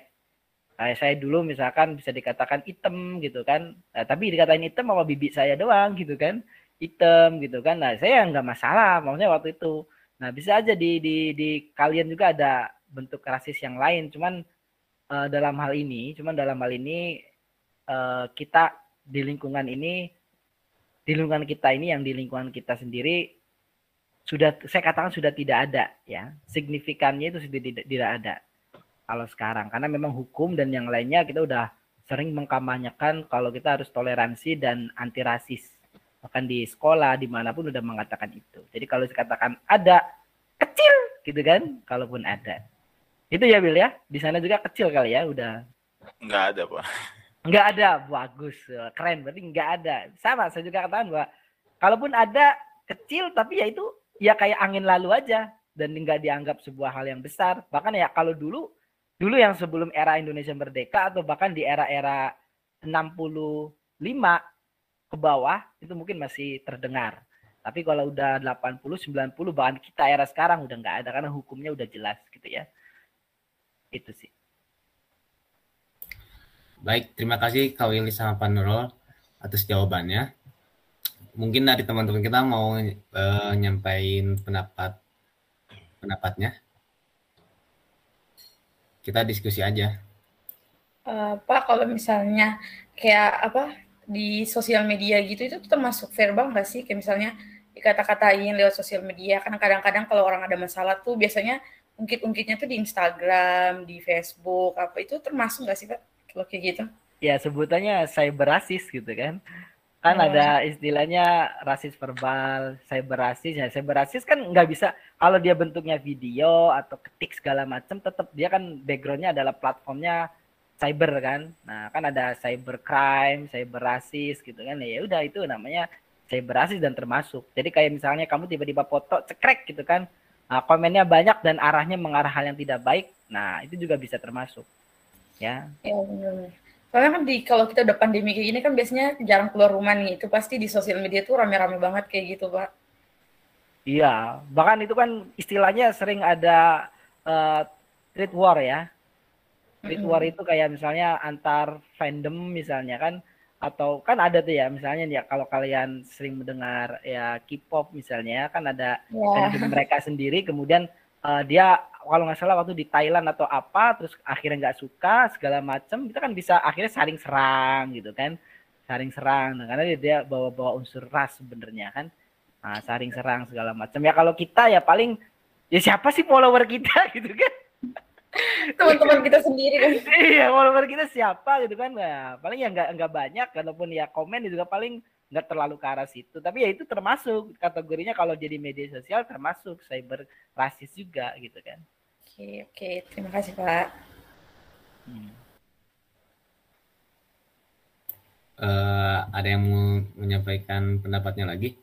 Kayak saya dulu misalkan bisa dikatakan hitam gitu kan. Nah, tapi dikatain hitam sama bibi saya doang gitu kan. Hitam gitu kan. Nah, saya nggak masalah maksudnya waktu itu. Nah, bisa aja di di di kalian juga ada bentuk rasis yang lain. Cuman uh, dalam hal ini, cuman dalam hal ini uh, kita di lingkungan ini di lingkungan kita ini yang di lingkungan kita sendiri sudah saya katakan sudah tidak ada ya. Signifikannya itu sudah tidak, tidak ada kalau sekarang. Karena memang hukum dan yang lainnya kita udah sering mengkampanyekan kalau kita harus toleransi dan anti rasis bahkan di sekolah di mana pun udah mengatakan itu. Jadi kalau dikatakan ada kecil gitu kan? Kalaupun ada. Itu ya Bill ya? Di sana juga kecil kali ya udah. Nggak ada pak. Nggak ada? Bagus. Keren. Berarti nggak ada. Sama saya juga katakan bahwa kalaupun ada kecil tapi ya itu ya kayak angin lalu aja dan nggak dianggap sebuah hal yang besar bahkan ya kalau dulu dulu yang sebelum era Indonesia merdeka atau bahkan di era-era 65 ke bawah itu mungkin masih terdengar. Tapi kalau udah 80, 90 bahkan kita era sekarang udah nggak ada karena hukumnya udah jelas gitu ya. Itu sih. Baik, terima kasih Kak Willy sama Pak Nurul atas jawabannya. Mungkin dari teman-teman kita mau uh, nyampaikan pendapat pendapatnya kita diskusi aja. Uh, Pak, kalau misalnya kayak apa di sosial media gitu itu termasuk verbal nggak sih? Kayak misalnya dikata-katain lewat sosial media. Karena kadang-kadang kalau orang ada masalah tuh biasanya ungkit-ungkitnya tuh di Instagram, di Facebook, apa itu termasuk nggak sih Pak? Kalau kayak gitu? Ya sebutannya cyber rasis gitu kan kan oh. ada istilahnya rasis verbal, cyber rasis. Ya, cyber rasis kan nggak bisa kalau dia bentuknya video atau ketik segala macam, tetap dia kan backgroundnya adalah platformnya cyber kan. Nah kan ada cyber crime, cyber rasis gitu kan. Ya udah itu namanya cyber rasis dan termasuk. Jadi kayak misalnya kamu tiba-tiba foto cekrek gitu kan, nah, komennya banyak dan arahnya mengarah hal yang tidak baik. Nah itu juga bisa termasuk. ya. Ya benar. Soalnya kan di kalau kita udah pandemi kayak gini kan biasanya jarang keluar rumah nih. Itu pasti di sosial media tuh rame-rame banget kayak gitu, Pak. Iya, bahkan itu kan istilahnya sering ada uh, trade war ya. Trade war itu kayak misalnya antar fandom misalnya kan atau kan ada tuh ya misalnya ya kalau kalian sering mendengar ya K-pop misalnya kan ada yeah. fandom mereka sendiri kemudian uh, dia kalau nggak salah waktu di Thailand atau apa terus akhirnya nggak suka segala macam kita kan bisa akhirnya saling serang gitu kan. Saling serang nah, karena dia, dia bawa-bawa unsur ras sebenarnya kan. Nah, saling serang segala macam ya kalau kita ya paling ya siapa sih follower kita gitu kan? Teman-teman kita sendiri kan. Iya follower kita siapa gitu kan? Nah, paling ya nggak nggak banyak kalaupun ya komen juga paling nggak terlalu ke arah situ tapi ya itu termasuk kategorinya kalau jadi media sosial termasuk cyber rasis juga gitu kan oke oke terima kasih pak hmm. uh, ada yang mau menyampaikan pendapatnya lagi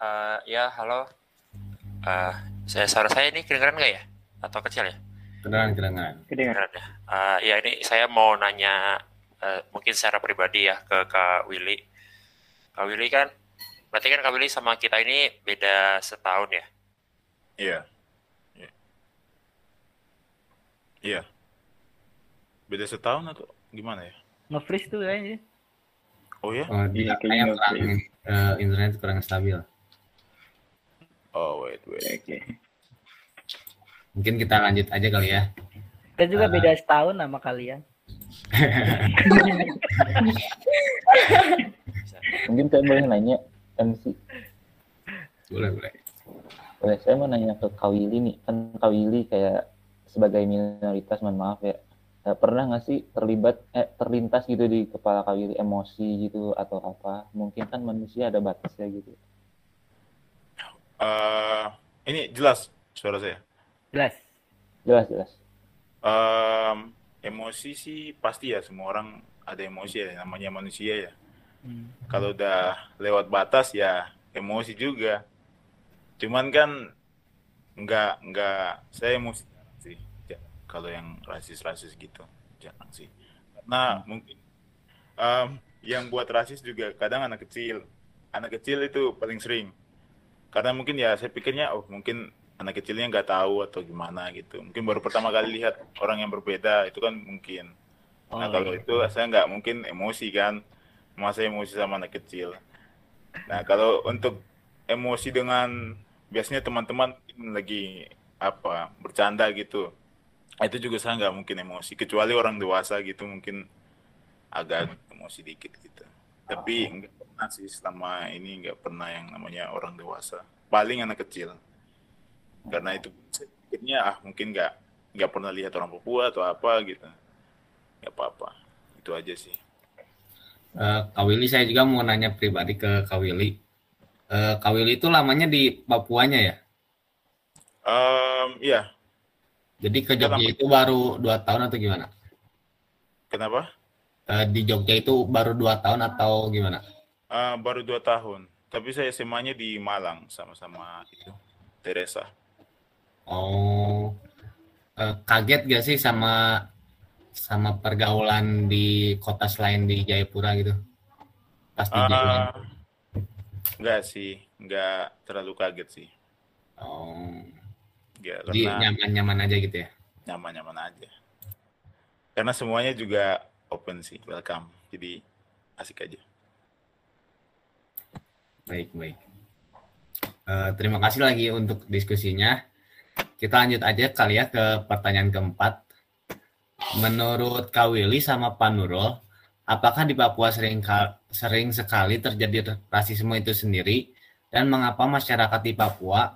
uh, ya halo uh, saya suara saya ini kedengeran nggak ya? Atau kecil ya? Kedengeran, kedengeran. Kedengeran ya. Uh, ya ini saya mau nanya uh, mungkin secara pribadi ya ke Kak Willy. Kak Willy kan, berarti kan Kak Willy sama kita ini beda setahun ya? Iya. Iya. Iya. Beda setahun atau gimana ya? Nge-freeze tuh kayaknya. Oh ya? Oh, dia kayak kurang, uh, internet kurang stabil. Oh wait wait. Oke. Okay. Mungkin kita lanjut aja kali ya. Kita juga uh, beda setahun sama kalian. Mungkin saya boleh nanya MC. Boleh boleh. Boleh saya mau nanya ke Kawili nih kan Kawili kayak sebagai minoritas mohon maaf ya eh, pernah nggak sih terlibat eh terlintas gitu di kepala Kawili emosi gitu atau apa mungkin kan manusia ada batasnya gitu Uh, ini jelas suara saya. Jelas. Jelas jelas. Um, emosi sih pasti ya semua orang ada emosi ya namanya manusia ya. Hmm. Kalau udah lewat batas ya emosi juga. Cuman kan nggak nggak saya emosi sih ya, kalau yang rasis-rasis gitu jangan sih. Nah hmm. mungkin um, yang buat rasis juga kadang anak kecil. Anak kecil itu paling sering karena mungkin ya saya pikirnya oh mungkin anak kecilnya nggak tahu atau gimana gitu. Mungkin baru pertama kali lihat orang yang berbeda itu kan mungkin. Nah oh, kalau iya. itu saya nggak mungkin emosi kan masa emosi sama anak kecil. Nah kalau untuk emosi dengan biasanya teman-teman lagi apa bercanda gitu itu juga saya nggak mungkin emosi kecuali orang dewasa gitu mungkin agak emosi dikit gitu. Tapi enggak pernah sih selama ini nggak pernah yang namanya orang dewasa. Paling anak kecil karena itu pikirnya ah mungkin nggak nggak pernah lihat orang Papua atau apa gitu. Nggak apa-apa. Itu aja sih. Uh, Kawili saya juga mau nanya pribadi ke Kawili uh, Kawili itu lamanya di Papuanya ya? Um, iya. Jadi ke Jogja itu baru dua tahun atau gimana? Kenapa? Uh, di Jogja itu baru dua tahun atau gimana? Uh, baru dua tahun. Tapi saya SMA-nya di Malang sama-sama itu Teresa. Oh, uh, kaget gak sih sama sama pergaulan di kota selain di Jayapura gitu? Pasti uh, ah, Enggak sih, enggak terlalu kaget sih. Oh. Ya, Jadi nyaman-nyaman aja gitu ya? Nyaman-nyaman aja. Karena semuanya juga open sih, welcome. Jadi asik aja. Baik, baik. Uh, terima kasih lagi untuk diskusinya. Kita lanjut aja kali ya ke pertanyaan keempat. Menurut Kak Willy sama Pak Nurul, apakah di Papua sering sering sekali terjadi rasisme itu sendiri dan mengapa masyarakat di Papua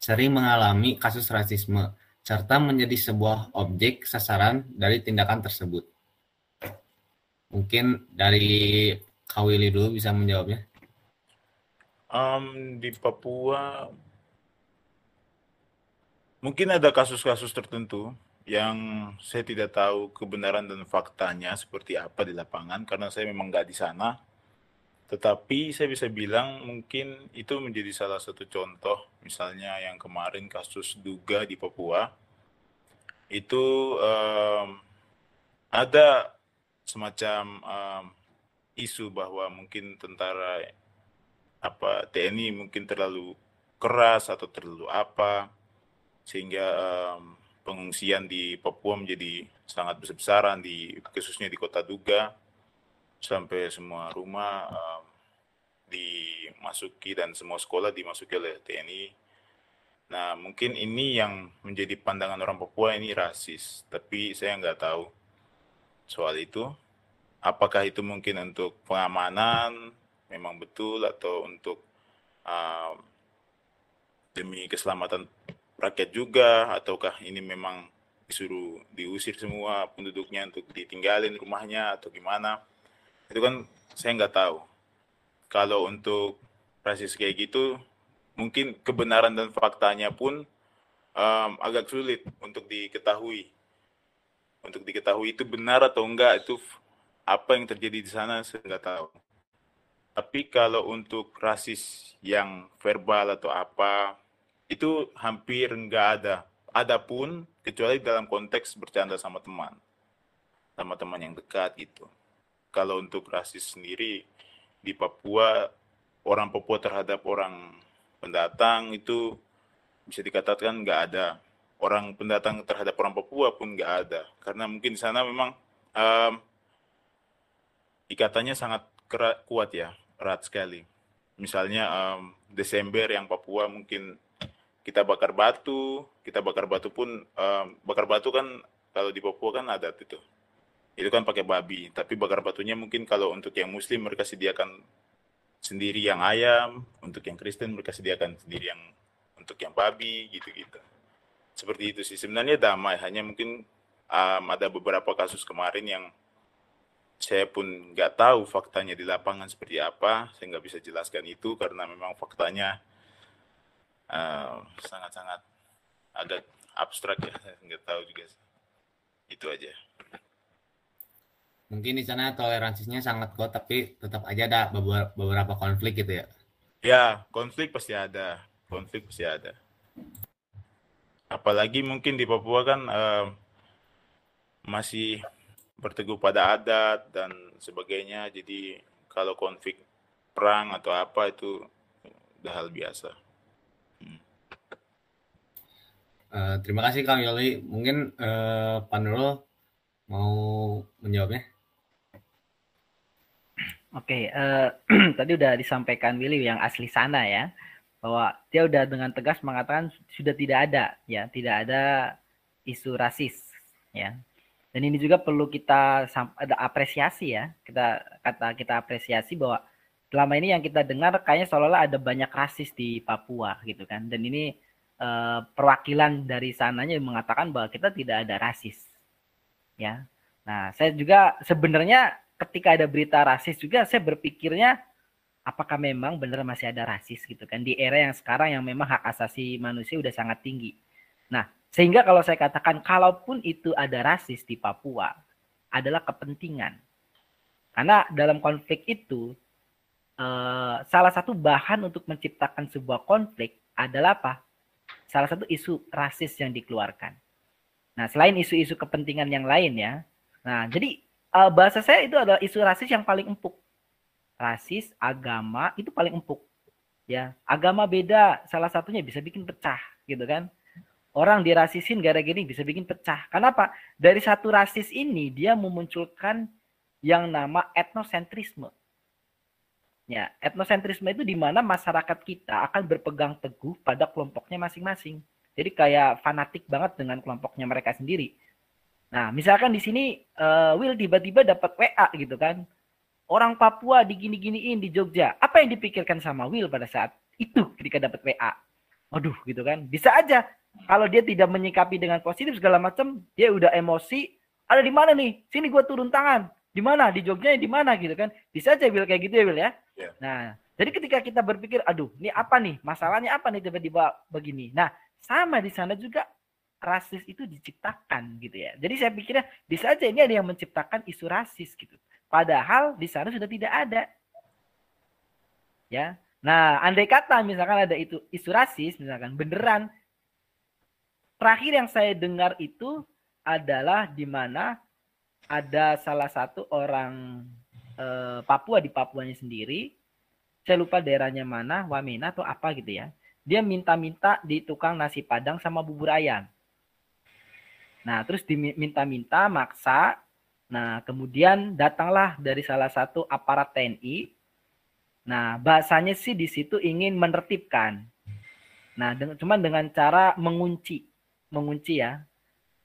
sering mengalami kasus rasisme serta menjadi sebuah objek sasaran dari tindakan tersebut? Mungkin dari Kak Willy dulu bisa menjawabnya. Um, di Papua mungkin ada kasus-kasus tertentu yang saya tidak tahu kebenaran dan faktanya seperti apa di lapangan karena saya memang nggak di sana. Tetapi saya bisa bilang mungkin itu menjadi salah satu contoh misalnya yang kemarin kasus duga di Papua itu um, ada semacam um, isu bahwa mungkin tentara apa TNI mungkin terlalu keras atau terlalu apa sehingga um, pengungsian di Papua menjadi sangat besar-besaran di khususnya di kota Duga sampai semua rumah um, dimasuki dan semua sekolah dimasuki oleh TNI. Nah mungkin ini yang menjadi pandangan orang Papua ini rasis, tapi saya nggak tahu soal itu. Apakah itu mungkin untuk pengamanan memang betul atau untuk um, demi keselamatan rakyat juga ataukah ini memang disuruh diusir semua penduduknya untuk ditinggalin rumahnya atau gimana? Itu kan saya nggak tahu. Kalau untuk rasis kayak gitu mungkin kebenaran dan faktanya pun um, agak sulit untuk diketahui. Untuk diketahui itu benar atau enggak itu apa yang terjadi di sana saya nggak tahu. Tapi kalau untuk rasis yang verbal atau apa itu hampir nggak ada. Adapun kecuali dalam konteks bercanda sama teman, sama teman yang dekat gitu. Kalau untuk rasis sendiri di Papua, orang Papua terhadap orang pendatang itu bisa dikatakan nggak ada. Orang pendatang terhadap orang Papua pun nggak ada, karena mungkin di sana memang um, ikatannya sangat kuat ya, erat sekali. Misalnya um, Desember yang Papua mungkin kita bakar batu, kita bakar batu pun um, bakar batu kan kalau di Papua kan ada itu. Itu kan pakai babi, tapi bakar batunya mungkin kalau untuk yang muslim mereka sediakan sendiri yang ayam, untuk yang Kristen mereka sediakan sendiri yang untuk yang babi gitu-gitu. Seperti itu sih. Sebenarnya damai, hanya mungkin um, ada beberapa kasus kemarin yang saya pun nggak tahu faktanya di lapangan seperti apa. Saya nggak bisa jelaskan itu karena memang faktanya sangat-sangat uh, agak abstrak ya nggak tahu juga itu aja. Mungkin di sana toleransinya sangat kuat tapi tetap aja ada beberapa konflik gitu ya. Ya konflik pasti ada. Konflik pasti ada. Apalagi mungkin di Papua kan uh, masih berteguh pada adat dan sebagainya. Jadi kalau konflik perang atau apa itu udah hal biasa Uh, terima kasih Kang Yoli. Mungkin uh, Pak Nurul mau menjawabnya. Oke, okay, uh, tadi udah disampaikan Willy yang asli sana ya, bahwa dia udah dengan tegas mengatakan sudah tidak ada ya, tidak ada isu rasis ya. Dan ini juga perlu kita ada apresiasi ya, kita kata kita apresiasi bahwa selama ini yang kita dengar kayaknya seolah-olah ada banyak rasis di Papua gitu kan, dan ini Eh, perwakilan dari sananya mengatakan bahwa kita tidak ada rasis. Ya. Nah, saya juga sebenarnya ketika ada berita rasis juga saya berpikirnya apakah memang benar masih ada rasis gitu kan di era yang sekarang yang memang hak asasi manusia udah sangat tinggi. Nah, sehingga kalau saya katakan kalaupun itu ada rasis di Papua adalah kepentingan. Karena dalam konflik itu eh, salah satu bahan untuk menciptakan sebuah konflik adalah apa? Salah satu isu rasis yang dikeluarkan. Nah, selain isu-isu kepentingan yang lain ya. Nah, jadi uh, bahasa saya itu adalah isu rasis yang paling empuk. Rasis, agama itu paling empuk. Ya, agama beda, salah satunya bisa bikin pecah, gitu kan? Orang dirasisin gara-gara bisa bikin pecah. Kenapa? Dari satu rasis ini dia memunculkan yang nama etnosentrisme. Ya, etnosentrisme itu di mana masyarakat kita akan berpegang teguh pada kelompoknya masing-masing. Jadi kayak fanatik banget dengan kelompoknya mereka sendiri. Nah, misalkan di sini uh, Will tiba-tiba dapat WA gitu kan. Orang Papua digini-giniin di Jogja. Apa yang dipikirkan sama Will pada saat itu ketika dapat WA? Waduh gitu kan. Bisa aja kalau dia tidak menyikapi dengan positif segala macam, dia udah emosi. Ada di mana nih? Sini gue turun tangan. Di mana? Di Jogja di mana gitu kan? Bisa aja Will kayak gitu ya Will ya. Yeah. Nah, jadi ketika kita berpikir, aduh, ini apa nih? Masalahnya apa nih tiba-tiba begini? Nah, sama di sana juga rasis itu diciptakan gitu ya. Jadi saya pikirnya bisa aja ini ada yang menciptakan isu rasis gitu. Padahal di sana sudah tidak ada. Ya. Nah, andai kata misalkan ada itu isu rasis misalkan beneran terakhir yang saya dengar itu adalah di mana ada salah satu orang eh, Papua di Papuanya sendiri. Saya lupa daerahnya mana, Wamena atau apa gitu ya. Dia minta-minta di tukang nasi padang sama bubur ayam. Nah, terus diminta-minta, maksa. Nah, kemudian datanglah dari salah satu aparat TNI. Nah, bahasanya sih di situ ingin menertibkan. Nah, dengan, cuman dengan cara mengunci, mengunci ya.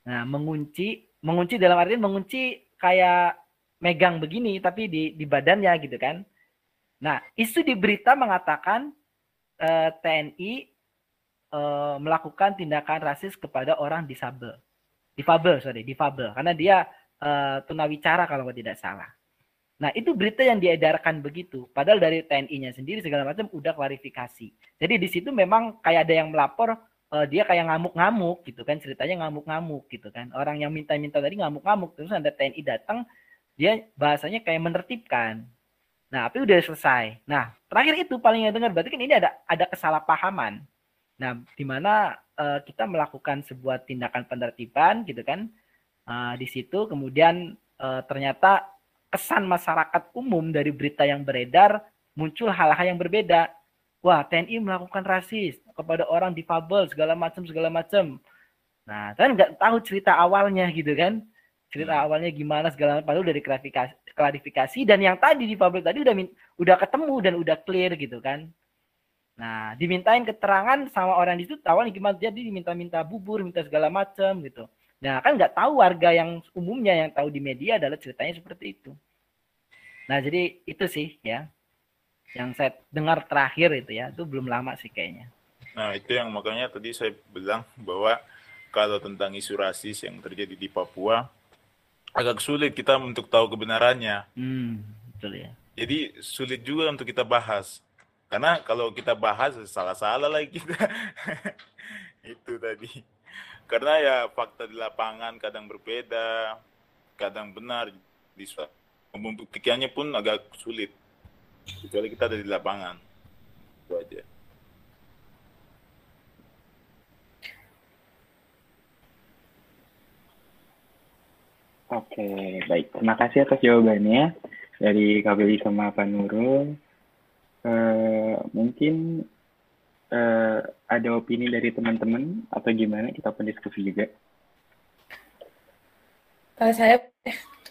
Nah, mengunci, mengunci dalam artian mengunci kayak megang begini tapi di di badannya gitu kan. Nah, isu di berita mengatakan eh, TNI eh, melakukan tindakan rasis kepada orang disabel. Difabel, sorry, difabel. Karena dia eh, tunawicara kalau tidak salah. Nah, itu berita yang diedarkan begitu. Padahal dari TNI-nya sendiri segala macam udah klarifikasi. Jadi di situ memang kayak ada yang melapor uh, dia kayak ngamuk-ngamuk gitu kan ceritanya ngamuk-ngamuk gitu kan. Orang yang minta-minta tadi ngamuk-ngamuk terus ada TNI datang dia bahasanya kayak menertibkan. Nah, tapi udah selesai. Nah, terakhir itu paling yang dengar berarti kan ini ada ada kesalahpahaman. Nah, di mana uh, kita melakukan sebuah tindakan penertiban gitu kan. Uh, di situ kemudian uh, ternyata kesan masyarakat umum dari berita yang beredar muncul hal-hal yang berbeda. Wah, TNI melakukan rasis kepada orang difabel segala macam segala macam. Nah, kan nggak tahu cerita awalnya gitu kan? Cerita hmm. awalnya gimana segala macam padahal dari klarifikasi, klarifikasi dan yang tadi difabel tadi udah udah ketemu dan udah clear gitu kan. Nah, dimintain keterangan sama orang di situ awalnya gimana jadi diminta-minta bubur, minta segala macam gitu. Nah, kan nggak tahu warga yang umumnya yang tahu di media adalah ceritanya seperti itu. Nah, jadi itu sih ya. Yang saya dengar terakhir itu ya, itu belum lama sih kayaknya. Nah, itu yang makanya tadi saya bilang bahwa kalau tentang isu rasis yang terjadi di Papua, agak sulit kita untuk tahu kebenarannya. Hmm, betul ya. Jadi sulit juga untuk kita bahas. Karena kalau kita bahas salah-salah lagi kita. itu tadi karena ya fakta di lapangan kadang berbeda, kadang benar di membuktikannya pun agak sulit. Kecuali kita ada di lapangan. Itu aja. Oke, baik. Terima kasih atas jawabannya dari Kak sama Pak Nurul. Uh, mungkin uh, ada opini dari teman-teman atau gimana kita pun diskusi juga? Uh, saya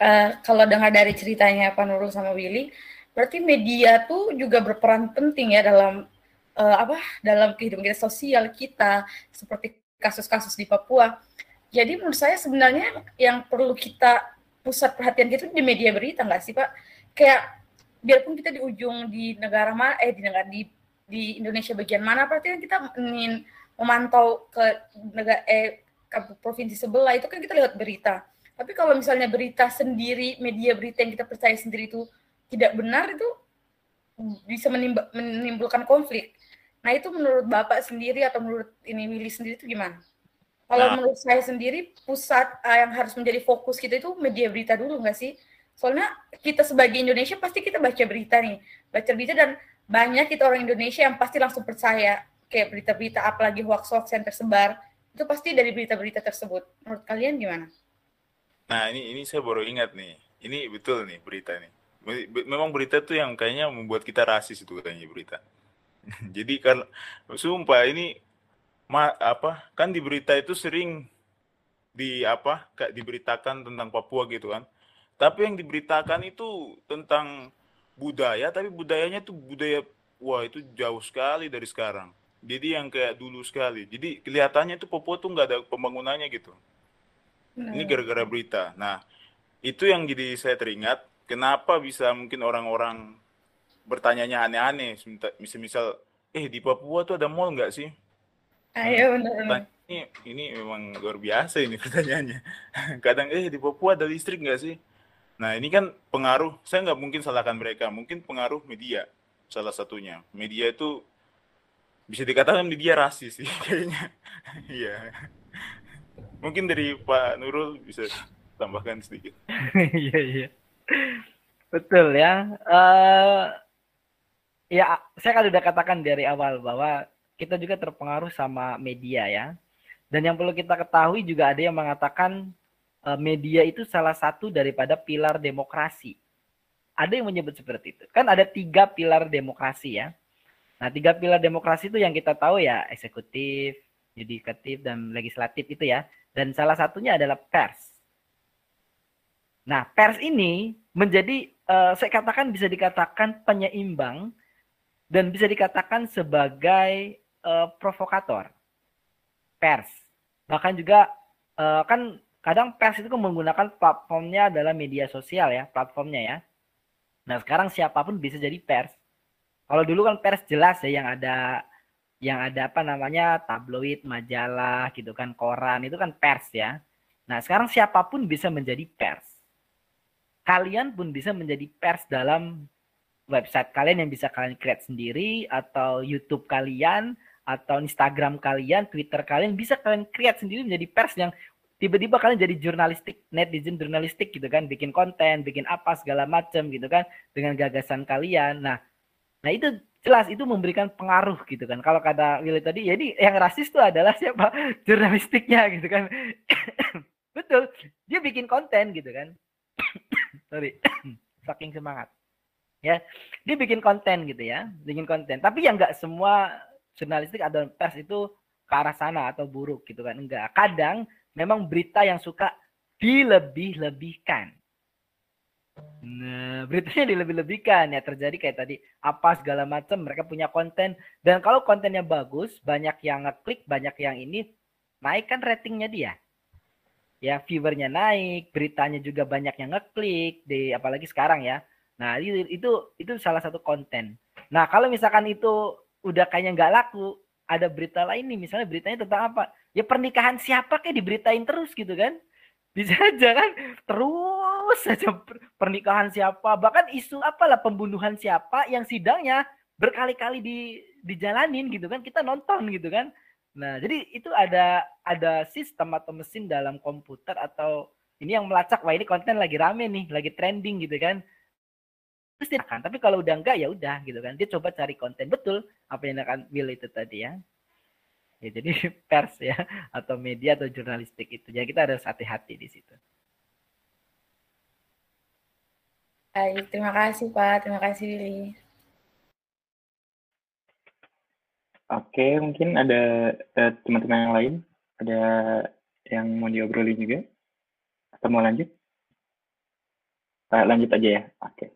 uh, kalau dengar dari ceritanya Pak Nurul sama Willy, berarti media tuh juga berperan penting ya dalam uh, apa dalam kehidupan kita sosial kita seperti kasus-kasus di Papua. Jadi menurut saya sebenarnya yang perlu kita pusat perhatian kita di media berita nggak sih Pak? Kayak biarpun kita di ujung di negara mana eh di negara di di Indonesia bagian mana berarti kan kita ingin memantau ke negara eh ke provinsi sebelah itu kan kita lihat berita. Tapi kalau misalnya berita sendiri, media berita yang kita percaya sendiri itu tidak benar itu bisa menimbulkan konflik. Nah itu menurut Bapak sendiri atau menurut ini Willy sendiri itu gimana? Kalau nah. menurut saya sendiri pusat uh, yang harus menjadi fokus kita itu media berita dulu nggak sih? Soalnya kita sebagai Indonesia pasti kita baca berita nih, baca berita dan banyak kita orang Indonesia yang pasti langsung percaya kayak berita-berita apalagi hoax-hoax yang tersebar itu pasti dari berita-berita tersebut. Menurut kalian gimana? Nah ini ini saya baru ingat nih, ini betul nih berita nih. Memang berita tuh yang kayaknya membuat kita rasis itu katanya berita. Jadi kan sumpah ini ma, apa kan di berita itu sering di apa kayak diberitakan tentang Papua gitu kan. Tapi yang diberitakan itu tentang budaya tapi budayanya tuh budaya wah itu jauh sekali dari sekarang jadi yang kayak dulu sekali jadi kelihatannya tuh Papua tuh nggak ada pembangunannya gitu nah. ini gara-gara berita nah itu yang jadi saya teringat kenapa bisa mungkin orang-orang bertanyanya aneh-aneh misal misal eh di Papua tuh ada mall nggak sih Ayo benar. Ini ini memang luar biasa ini pertanyaannya. Kadang eh di Papua ada listrik nggak sih? Nah ini kan pengaruh, saya nggak mungkin salahkan mereka, mungkin pengaruh media salah satunya. Media itu bisa dikatakan media rasis sih kayaknya. Iya. mungkin dari Pak Nurul bisa tambahkan sedikit. Iya iya. Betul ya. Uh, ya saya kan sudah katakan dari awal bahwa kita juga terpengaruh sama media ya. Dan yang perlu kita ketahui juga ada yang mengatakan uh, media itu salah satu daripada pilar demokrasi. Ada yang menyebut seperti itu. Kan ada tiga pilar demokrasi ya. Nah, tiga pilar demokrasi itu yang kita tahu ya eksekutif, yudikatif, dan legislatif itu ya. Dan salah satunya adalah pers. Nah, pers ini menjadi uh, saya katakan bisa dikatakan penyeimbang dan bisa dikatakan sebagai uh, provokator pers. Bahkan juga uh, kan kadang pers itu kan menggunakan platformnya adalah media sosial ya, platformnya ya. Nah, sekarang siapa pun bisa jadi pers. Kalau dulu kan pers jelas ya yang ada yang ada apa namanya tabloid, majalah gitu kan, koran itu kan pers ya. Nah, sekarang siapa pun bisa menjadi pers kalian pun bisa menjadi pers dalam website kalian yang bisa kalian create sendiri atau YouTube kalian atau Instagram kalian, Twitter kalian bisa kalian create sendiri menjadi pers yang tiba-tiba kalian jadi jurnalistik, netizen jurnalistik gitu kan, bikin konten, bikin apa segala macam gitu kan dengan gagasan kalian. Nah, nah itu jelas itu memberikan pengaruh gitu kan. Kalau kata Willy tadi, jadi yang rasis itu adalah siapa? Jurnalistiknya gitu kan. Betul, dia bikin konten gitu kan sorry. Saking semangat. Ya. Dia bikin konten gitu ya. Bikin konten. Tapi yang nggak semua jurnalistik atau pers itu ke arah sana atau buruk gitu kan. Enggak kadang memang berita yang suka dilebih-lebihkan. Nah, beritanya dilebih-lebihkan. Ya terjadi kayak tadi. Apa segala macam. Mereka punya konten. Dan kalau kontennya bagus banyak yang ngeklik banyak yang ini naikkan ratingnya dia ya viewernya naik, beritanya juga banyak yang ngeklik di apalagi sekarang ya. Nah itu itu itu salah satu konten. Nah kalau misalkan itu udah kayaknya nggak laku, ada berita lain nih misalnya beritanya tentang apa? Ya pernikahan siapa kayak diberitain terus gitu kan? Bisa aja kan terus saja pernikahan siapa, bahkan isu apalah pembunuhan siapa yang sidangnya berkali-kali di dijalanin gitu kan kita nonton gitu kan Nah, jadi itu ada ada sistem atau mesin dalam komputer atau ini yang melacak wah ini konten lagi rame nih, lagi trending gitu kan. Terus dia kan, tapi kalau udah enggak ya udah gitu kan. Dia coba cari konten betul apa yang akan Will itu tadi ya. Ya jadi pers ya atau media atau jurnalistik itu. Jadi kita harus hati-hati di situ. Baik, terima kasih Pak, terima kasih Willy. Oke, mungkin ada uh, teman-teman yang lain, ada yang mau diobrolin juga? Atau mau lanjut? Uh, lanjut aja ya, oke.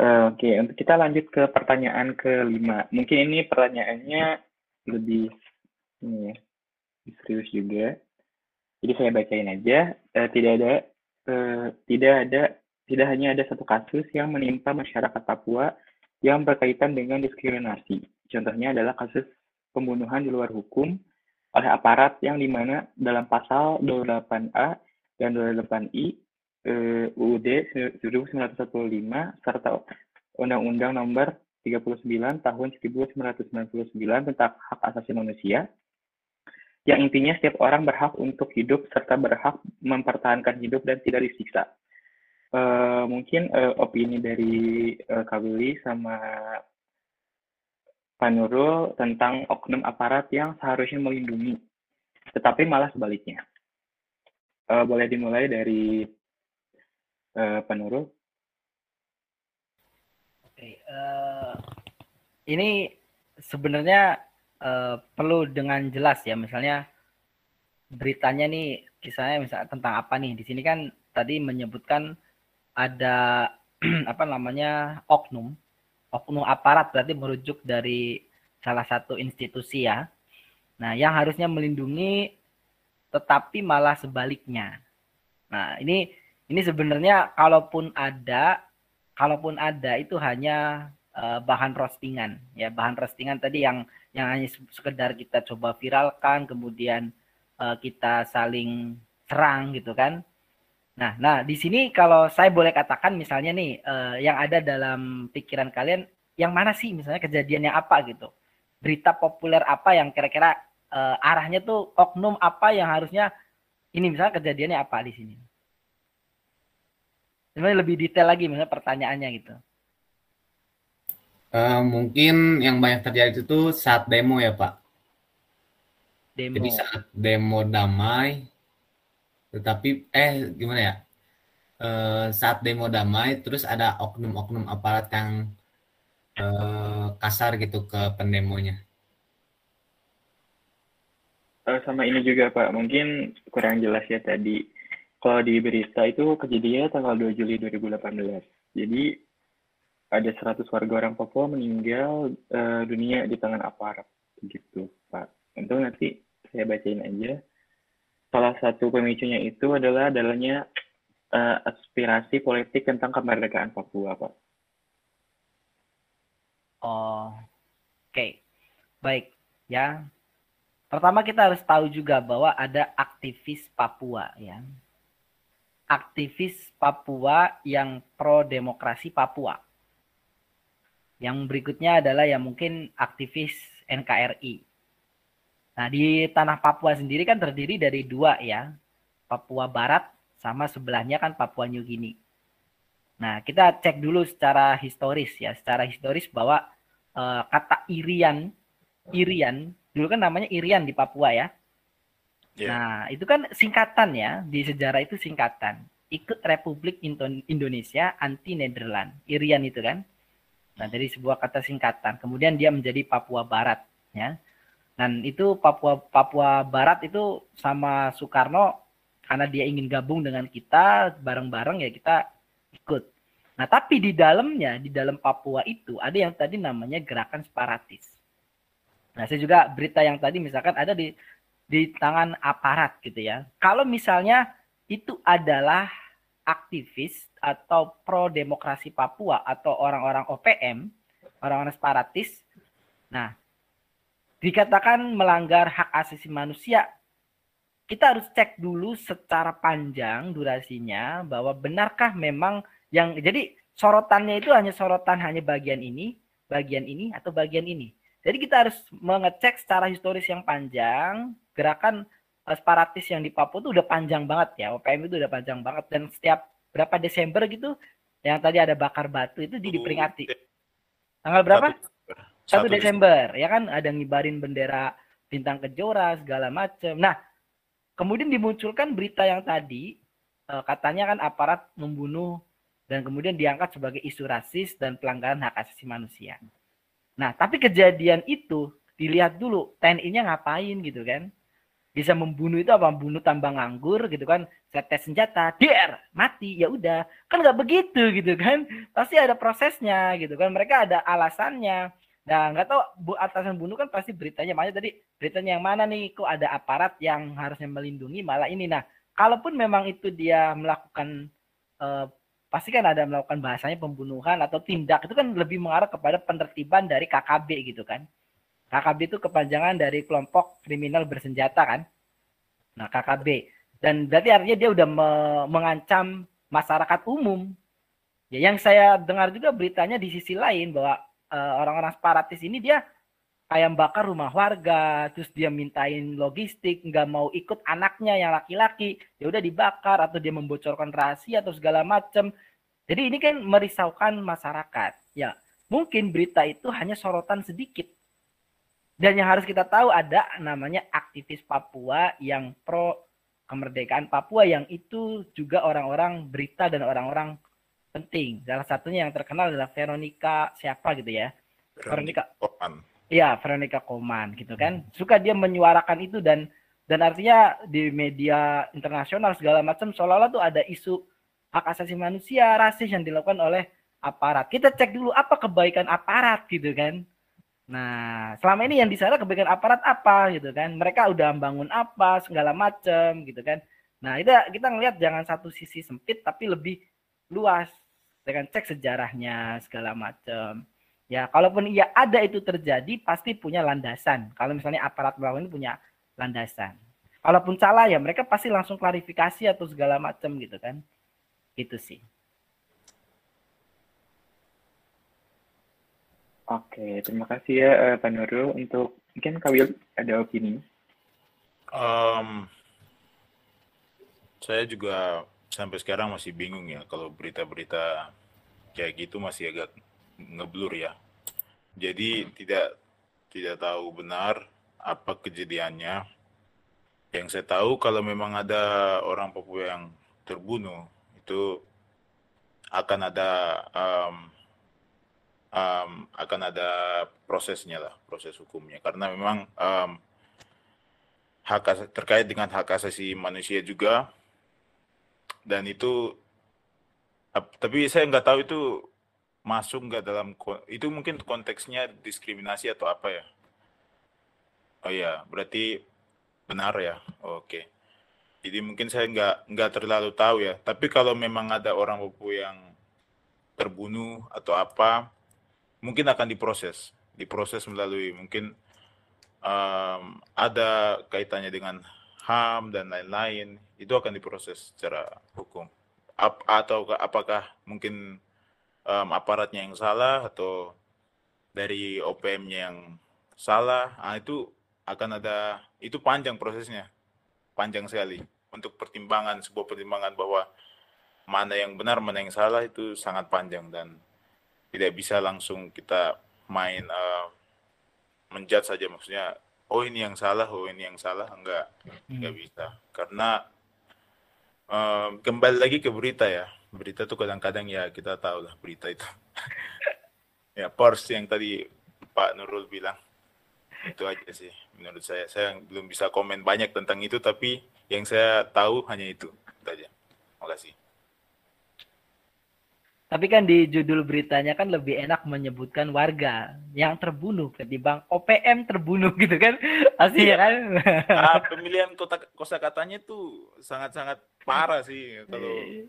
Uh, oke, untuk kita lanjut ke pertanyaan kelima. Mungkin ini pertanyaannya lebih ini ya, serius juga. Jadi saya bacain aja. Uh, tidak ada, uh, tidak ada, tidak hanya ada satu kasus yang menimpa masyarakat Papua yang berkaitan dengan diskriminasi Contohnya adalah kasus pembunuhan di luar hukum oleh aparat yang di mana dalam pasal 28A dan 28I eh, UUD 1945 serta Undang-Undang Nomor 39 Tahun 1999 tentang hak asasi manusia yang intinya setiap orang berhak untuk hidup serta berhak mempertahankan hidup dan tidak disiksa. Uh, mungkin uh, opini dari uh, Kawili sama Pak Nurul tentang oknum aparat yang seharusnya melindungi, tetapi malah sebaliknya. Uh, boleh dimulai dari uh, Pak Nurul? Oke, uh, ini sebenarnya uh, perlu dengan jelas ya, misalnya beritanya nih kisahnya misalnya tentang apa nih di sini kan tadi menyebutkan ada apa namanya oknum oknum aparat berarti merujuk dari salah satu institusi ya. Nah, yang harusnya melindungi tetapi malah sebaliknya. Nah, ini ini sebenarnya kalaupun ada kalaupun ada itu hanya uh, bahan roastingan ya, bahan roastingan tadi yang yang hanya sekedar kita coba viralkan kemudian uh, kita saling serang gitu kan. Nah, nah di sini kalau saya boleh katakan misalnya nih uh, yang ada dalam pikiran kalian yang mana sih misalnya kejadiannya apa gitu. Berita populer apa yang kira-kira uh, arahnya tuh oknum apa yang harusnya ini misalnya kejadiannya apa di sini. Sebenarnya lebih detail lagi misalnya pertanyaannya gitu. Uh, mungkin yang banyak terjadi itu saat demo ya Pak. Demo. Jadi saat demo damai tetapi eh gimana ya? Eh, saat demo damai terus ada oknum-oknum aparat yang eh, kasar gitu ke pendemonya. Eh, sama ini juga Pak, mungkin kurang jelas ya tadi. Kalau di berita itu kejadiannya tanggal 2 Juli 2018. Jadi ada 100 warga orang Papua meninggal uh, dunia di tangan aparat gitu Pak. Itu nanti saya bacain aja. Salah satu pemicunya itu adalah adanya uh, aspirasi politik tentang kemerdekaan Papua Pak. Oh, oke. Okay. Baik, ya. Pertama kita harus tahu juga bahwa ada aktivis Papua ya. Aktivis Papua yang pro demokrasi Papua. Yang berikutnya adalah yang mungkin aktivis NKRI. Nah, di tanah Papua sendiri kan terdiri dari dua ya. Papua Barat sama sebelahnya kan Papua New Guinea. Nah, kita cek dulu secara historis ya, secara historis bahwa uh, kata Irian, Irian Dulu kan namanya Irian di Papua ya. Yeah. Nah, itu kan singkatan ya, di sejarah itu singkatan. Ikut Republik Indonesia anti Nederland. Irian itu kan. Nah, dari sebuah kata singkatan. Kemudian dia menjadi Papua Barat ya. Dan itu Papua Papua Barat itu sama Soekarno karena dia ingin gabung dengan kita bareng-bareng ya kita ikut. Nah, tapi di dalamnya, di dalam Papua itu ada yang tadi namanya gerakan separatis. Nah, saya juga berita yang tadi misalkan ada di di tangan aparat gitu ya. Kalau misalnya itu adalah aktivis atau pro demokrasi Papua atau orang-orang OPM, orang-orang separatis. Nah, dikatakan melanggar hak asasi manusia, kita harus cek dulu secara panjang durasinya bahwa benarkah memang yang jadi sorotannya itu hanya sorotan hanya bagian ini, bagian ini atau bagian ini. Jadi kita harus mengecek secara historis yang panjang, gerakan eh, separatis yang di Papua itu udah panjang banget ya, OPM itu udah panjang banget dan setiap berapa Desember gitu yang tadi ada bakar batu itu di diperingati. Tanggal berapa? Satu Desember, ya kan ada ngibarin bendera bintang kejora segala macam. Nah, kemudian dimunculkan berita yang tadi eh, katanya kan aparat membunuh dan kemudian diangkat sebagai isu rasis dan pelanggaran hak asasi manusia. Nah, tapi kejadian itu dilihat dulu TNI-nya ngapain gitu kan. Bisa membunuh itu apa? Membunuh tambang anggur gitu kan. Setes senjata, der, mati, ya udah. Kan nggak begitu gitu kan. Pasti ada prosesnya gitu kan. Mereka ada alasannya. Nah, nggak tahu bu atasan bunuh kan pasti beritanya makanya tadi beritanya yang mana nih kok ada aparat yang harusnya melindungi malah ini. Nah, kalaupun memang itu dia melakukan uh, pasti kan ada melakukan bahasanya pembunuhan atau tindak itu kan lebih mengarah kepada penertiban dari KKB gitu kan. KKB itu kepanjangan dari kelompok kriminal bersenjata kan. Nah, KKB. Dan berarti artinya dia udah me mengancam masyarakat umum. Ya, yang saya dengar juga beritanya di sisi lain bahwa eh, orang-orang uh, separatis ini dia kayak bakar rumah warga, terus dia mintain logistik, nggak mau ikut anaknya yang laki-laki, ya udah dibakar atau dia membocorkan rahasia atau segala macam. Jadi ini kan merisaukan masyarakat. Ya, mungkin berita itu hanya sorotan sedikit. Dan yang harus kita tahu ada namanya aktivis Papua yang pro kemerdekaan Papua yang itu juga orang-orang berita dan orang-orang penting. Salah satunya yang terkenal adalah Veronica siapa gitu ya. Veronica. Veronica Iya, Veronica Koman gitu kan. Suka dia menyuarakan itu dan dan artinya di media internasional segala macam seolah-olah tuh ada isu hak asasi manusia, rasis yang dilakukan oleh aparat. Kita cek dulu apa kebaikan aparat gitu kan. Nah, selama ini yang di sana kebaikan aparat apa gitu kan. Mereka udah bangun apa segala macam gitu kan. Nah, itu kita ngelihat jangan satu sisi sempit tapi lebih luas. Dengan cek sejarahnya segala macam. Ya, kalaupun iya ada itu terjadi, pasti punya landasan. Kalau misalnya aparat melawan ini punya landasan. Kalaupun salah ya mereka pasti langsung klarifikasi atau segala macam gitu kan. Itu sih. Oke, terima kasih ya uh, Pak Nurul untuk mungkin Kawil ada opini. Um, saya juga sampai sekarang masih bingung ya kalau berita-berita kayak gitu masih agak ngeblur ya. Jadi tidak tidak tahu benar apa kejadiannya. yang saya tahu kalau memang ada orang Papua yang terbunuh itu akan ada um, um, akan ada prosesnya lah proses hukumnya karena memang um, hak terkait dengan hak asasi manusia juga dan itu tapi saya nggak tahu itu masuk nggak dalam itu mungkin konteksnya diskriminasi atau apa ya? Oh ya berarti benar ya? Oke. Jadi mungkin saya nggak nggak terlalu tahu ya. Tapi kalau memang ada orang Papua yang terbunuh atau apa mungkin akan diproses. Diproses melalui mungkin um, ada kaitannya dengan HAM dan lain-lain itu akan diproses secara hukum. Ap, atau apakah mungkin um, aparatnya yang salah atau dari OPM-nya yang salah nah, itu akan ada itu panjang prosesnya panjang sekali. Untuk pertimbangan sebuah pertimbangan bahwa mana yang benar mana yang salah itu sangat panjang dan tidak bisa langsung kita main uh, menjat saja. Maksudnya oh ini yang salah oh ini yang salah. Enggak enggak hmm. bisa. Karena uh, kembali lagi ke berita ya. Berita tuh kadang-kadang ya kita tahu lah berita itu. Ya pers yang tadi Pak Nurul bilang. Itu aja sih menurut saya. Saya belum bisa komen banyak tentang itu tapi yang saya tahu hanya itu. Itu aja. Terima kasih tapi kan di judul beritanya kan lebih enak menyebutkan warga yang terbunuh ketimbang OPM terbunuh gitu kan. Asli ya kan? Nah, pemilihan kota kosa katanya tuh sangat-sangat parah sih kalau iya.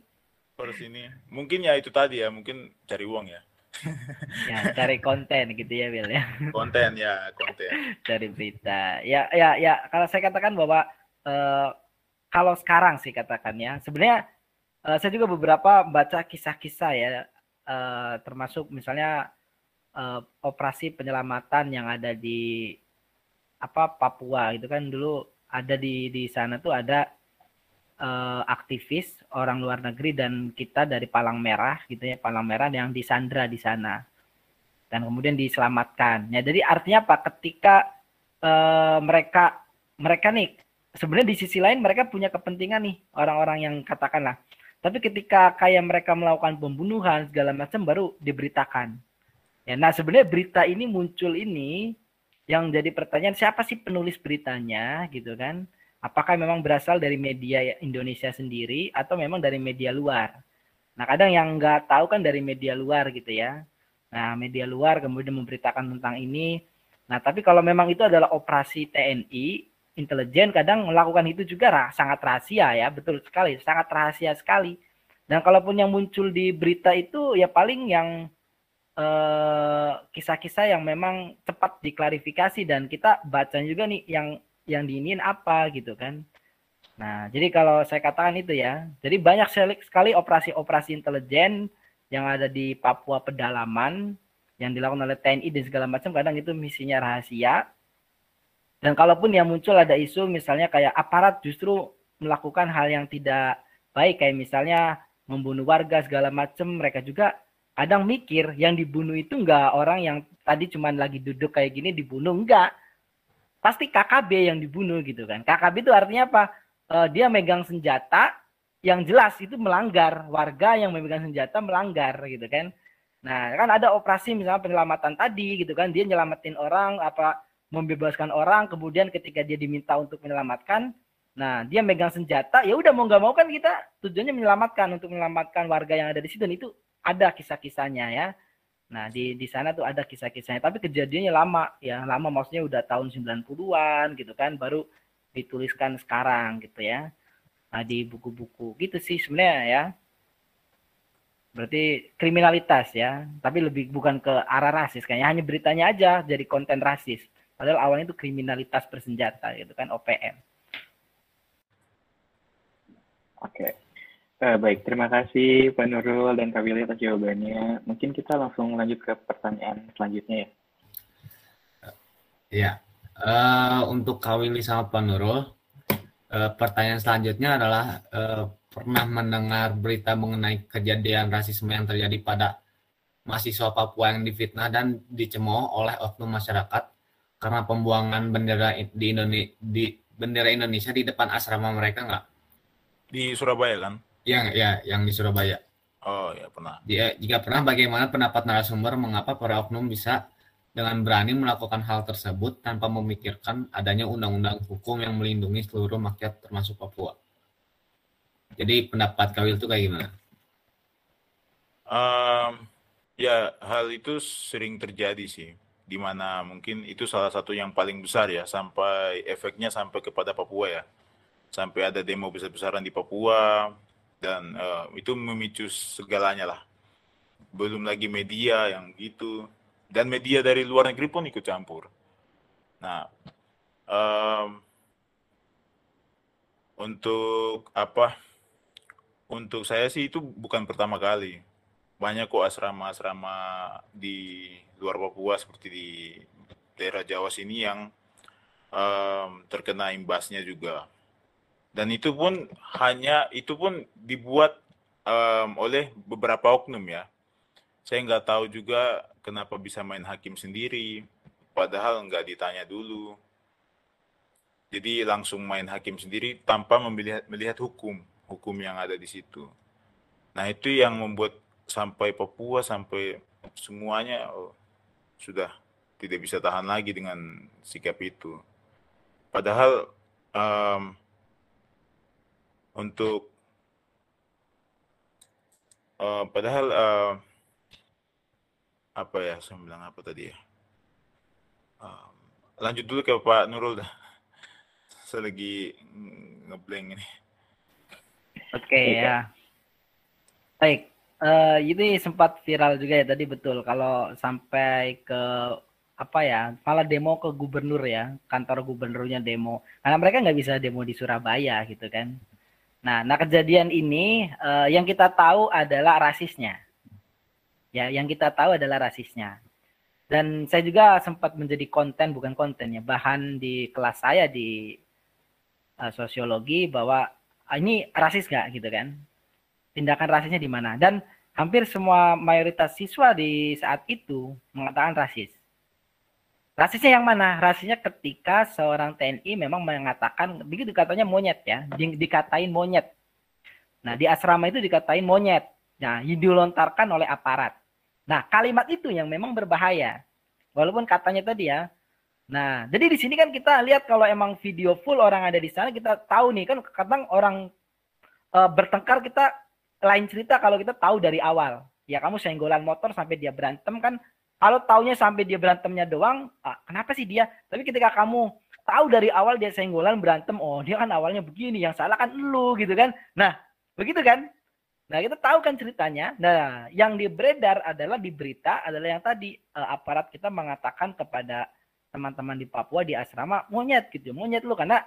per sini. Mungkin ya itu tadi ya, mungkin cari uang ya. ya, cari konten gitu ya, Bill ya. Konten ya, konten. cari berita. Ya, ya, ya. Kalau saya katakan bahwa uh, kalau sekarang sih katakannya, sebenarnya uh, saya juga beberapa baca kisah-kisah ya, uh, termasuk misalnya uh, operasi penyelamatan yang ada di apa Papua itu kan dulu ada di di sana tuh ada uh, aktivis orang luar negeri dan kita dari Palang Merah gitu ya Palang Merah yang disandra di sana dan kemudian diselamatkan. Ya jadi artinya apa? Ketika uh, mereka mereka nih sebenarnya di sisi lain mereka punya kepentingan nih orang-orang yang katakanlah tapi ketika kayak mereka melakukan pembunuhan segala macam baru diberitakan. Ya, nah sebenarnya berita ini muncul ini yang jadi pertanyaan siapa sih penulis beritanya gitu kan? Apakah memang berasal dari media Indonesia sendiri atau memang dari media luar? Nah kadang yang nggak tahu kan dari media luar gitu ya. Nah media luar kemudian memberitakan tentang ini. Nah tapi kalau memang itu adalah operasi TNI, intelijen kadang melakukan itu juga rah, sangat rahasia ya, betul sekali, sangat rahasia sekali. Dan kalaupun yang muncul di berita itu ya paling yang eh, kisah-kisah eh, yang memang cepat diklarifikasi dan kita baca juga nih yang yang diinin apa gitu kan. Nah, jadi kalau saya katakan itu ya, jadi banyak sekali operasi-operasi intelijen yang ada di Papua pedalaman yang dilakukan oleh TNI dan segala macam kadang itu misinya rahasia dan kalaupun yang muncul ada isu misalnya kayak aparat justru melakukan hal yang tidak baik kayak misalnya membunuh warga segala macam, mereka juga kadang mikir yang dibunuh itu enggak orang yang tadi cuma lagi duduk kayak gini dibunuh enggak. Pasti KKB yang dibunuh gitu kan. KKB itu artinya apa? Uh, dia megang senjata yang jelas itu melanggar warga yang memegang senjata melanggar gitu kan. Nah, kan ada operasi misalnya penyelamatan tadi gitu kan, dia nyelamatin orang apa membebaskan orang kemudian ketika dia diminta untuk menyelamatkan nah dia megang senjata ya udah mau nggak mau kan kita tujuannya menyelamatkan untuk menyelamatkan warga yang ada di situ itu ada kisah-kisahnya ya. Nah di di sana tuh ada kisah-kisahnya tapi kejadiannya lama ya lama maksudnya udah tahun 90-an gitu kan baru dituliskan sekarang gitu ya. Nah di buku-buku gitu sih sebenarnya ya. Berarti kriminalitas ya tapi lebih bukan ke arah rasis kayaknya hanya beritanya aja jadi konten rasis Padahal awalnya itu kriminalitas bersenjata gitu kan OPM. Oke. Uh, baik, terima kasih Pak Nurul dan Kak Willy atas jawabannya. Mungkin kita langsung lanjut ke pertanyaan selanjutnya ya. Iya. Uh, untuk Kak Willy sama Pak Nurul, uh, pertanyaan selanjutnya adalah uh, pernah mendengar berita mengenai kejadian rasisme yang terjadi pada mahasiswa Papua yang difitnah dan dicemooh oleh oknum masyarakat karena pembuangan bendera di Indonesia di bendera Indonesia di depan asrama mereka nggak? Di Surabaya kan? Yang ya, yang di Surabaya. Oh ya pernah. Dia, jika pernah, bagaimana pendapat narasumber mengapa para oknum bisa dengan berani melakukan hal tersebut tanpa memikirkan adanya undang-undang hukum yang melindungi seluruh rakyat termasuk Papua? Jadi pendapat Kawil itu kayak gimana? Um, ya hal itu sering terjadi sih, di mana mungkin itu salah satu yang paling besar ya, sampai efeknya sampai kepada Papua ya, sampai ada demo besar-besaran di Papua, dan uh, itu memicu segalanya lah. Belum lagi media yang gitu dan media dari luar negeri pun ikut campur. Nah, um, untuk apa? Untuk saya sih itu bukan pertama kali. Banyak kok asrama-asrama di luar Papua seperti di daerah Jawa sini yang um, terkena imbasnya juga. Dan itu pun hanya itu pun dibuat um, oleh beberapa oknum ya. Saya nggak tahu juga kenapa bisa main hakim sendiri padahal nggak ditanya dulu. Jadi langsung main hakim sendiri tanpa melihat melihat hukum hukum yang ada di situ. Nah itu yang membuat sampai Papua sampai semuanya oh, sudah tidak bisa tahan lagi dengan sikap itu. Padahal um, untuk uh, padahal uh, apa ya saya bilang apa tadi ya? Uh, lanjut dulu ke Pak Nurul dah. Saya lagi ngeblank ini. Oke okay, ya. Baik uh, ini sempat viral juga ya tadi betul kalau sampai ke apa ya malah demo ke gubernur ya kantor gubernurnya demo karena mereka nggak bisa demo di Surabaya gitu kan Nah, nah kejadian ini uh, yang kita tahu adalah rasisnya. Ya, yang kita tahu adalah rasisnya. Dan saya juga sempat menjadi konten bukan konten ya, bahan di kelas saya di uh, sosiologi bahwa uh, ini rasis nggak gitu kan? Tindakan rasisnya di mana? Dan hampir semua mayoritas siswa di saat itu mengatakan rasis. Rasisnya yang mana? Rasisnya ketika seorang TNI memang mengatakan, begitu katanya monyet ya, di, dikatain monyet. Nah, di asrama itu dikatain monyet. Nah, dilontarkan oleh aparat. Nah, kalimat itu yang memang berbahaya. Walaupun katanya tadi ya. Nah, jadi di sini kan kita lihat kalau emang video full orang ada di sana, kita tahu nih kan kadang orang e, bertengkar kita lain cerita kalau kita tahu dari awal. Ya kamu senggolan motor sampai dia berantem kan kalau taunya sampai dia berantemnya doang, ah, kenapa sih dia? Tapi ketika kamu tahu dari awal dia senggolan berantem, oh dia kan awalnya begini, yang salah kan lu gitu kan. Nah, begitu kan? Nah, kita tahu kan ceritanya. Nah, yang beredar adalah di berita adalah yang tadi uh, aparat kita mengatakan kepada teman-teman di Papua di asrama monyet gitu, monyet lu karena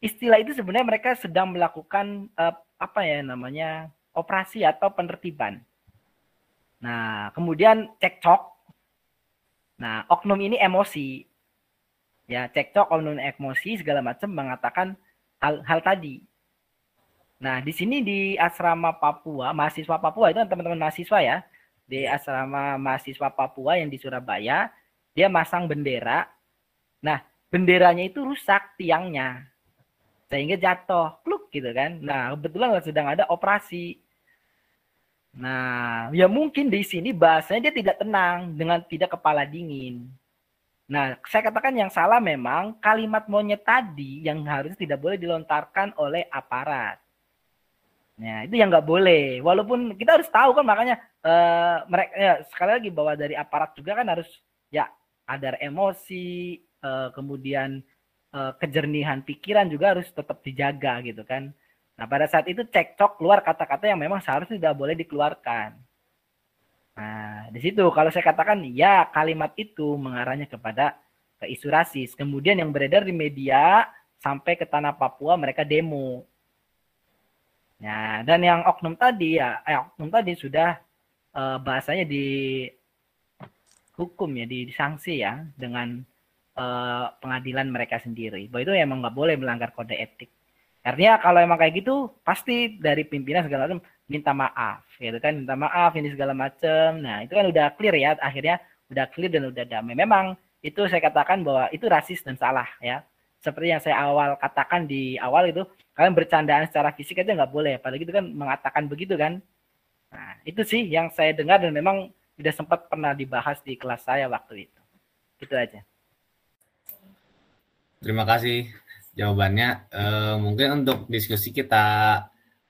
istilah itu sebenarnya mereka sedang melakukan uh, apa ya namanya operasi atau penertiban. Nah, kemudian cekcok Nah, oknum ini emosi. Ya, cekcok oknum emosi segala macam mengatakan hal, hal tadi. Nah, di sini di asrama Papua, mahasiswa Papua itu teman-teman mahasiswa ya. Di asrama mahasiswa Papua yang di Surabaya, dia masang bendera. Nah, benderanya itu rusak tiangnya. Sehingga jatuh, kluk gitu kan. Nah, kebetulan sedang ada operasi Nah, ya mungkin di sini bahasanya dia tidak tenang dengan tidak kepala dingin. Nah, saya katakan yang salah memang kalimat monyet tadi yang harusnya tidak boleh dilontarkan oleh aparat. Nah, itu yang nggak boleh. Walaupun kita harus tahu kan makanya uh, mereka ya, sekali lagi bahwa dari aparat juga kan harus ya ada emosi, uh, kemudian uh, kejernihan pikiran juga harus tetap dijaga gitu kan. Nah, pada saat itu cekcok keluar kata-kata yang memang seharusnya tidak boleh dikeluarkan. Nah, di situ kalau saya katakan ya kalimat itu mengarahnya kepada ke isu rasis. Kemudian yang beredar di media sampai ke tanah Papua mereka demo. Nah, dan yang oknum tadi ya, eh, oknum tadi sudah eh, bahasanya di hukum ya, di, sanksi ya dengan eh, pengadilan mereka sendiri. Bahwa itu emang nggak boleh melanggar kode etik. Artinya kalau emang kayak gitu pasti dari pimpinan segala macam minta maaf, gitu kan? Minta maaf ini segala macam. Nah itu kan udah clear ya, akhirnya udah clear dan udah damai. Memang itu saya katakan bahwa itu rasis dan salah ya. seperti yang saya awal katakan di awal itu kalian bercandaan secara fisik aja nggak boleh apalagi itu kan mengatakan begitu kan nah itu sih yang saya dengar dan memang tidak sempat pernah dibahas di kelas saya waktu itu itu aja terima kasih jawabannya uh, mungkin untuk diskusi kita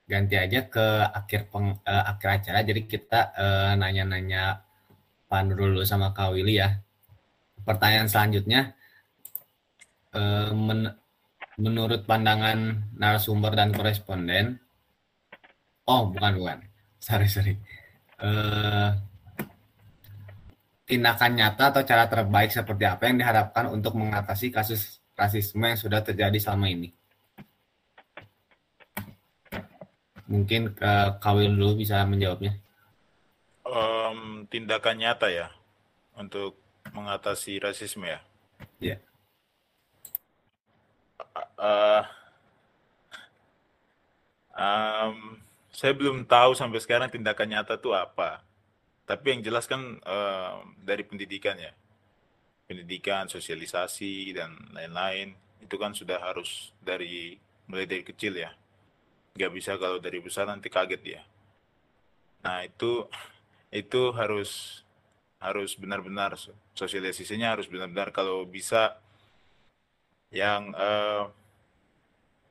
ganti aja ke akhir peng, uh, akhir acara. Jadi kita uh, nanya-nanya Nurul sama Kak Willy ya. Pertanyaan selanjutnya uh, men menurut pandangan narasumber dan koresponden, oh bukan bukan, sorry sorry, uh, tindakan nyata atau cara terbaik seperti apa yang diharapkan untuk mengatasi kasus rasisme yang sudah terjadi selama ini? Mungkin uh, Kawil dulu bisa menjawabnya. Um, tindakan nyata ya untuk mengatasi rasisme ya. Ya. Yeah uh, um, saya belum tahu sampai sekarang tindakan nyata itu apa. Tapi yang jelas kan uh, dari pendidikan ya, pendidikan, sosialisasi dan lain-lain itu kan sudah harus dari mulai dari kecil ya. Gak bisa kalau dari besar nanti kaget ya. Nah itu itu harus harus benar-benar sosialisasinya harus benar-benar kalau bisa yang uh,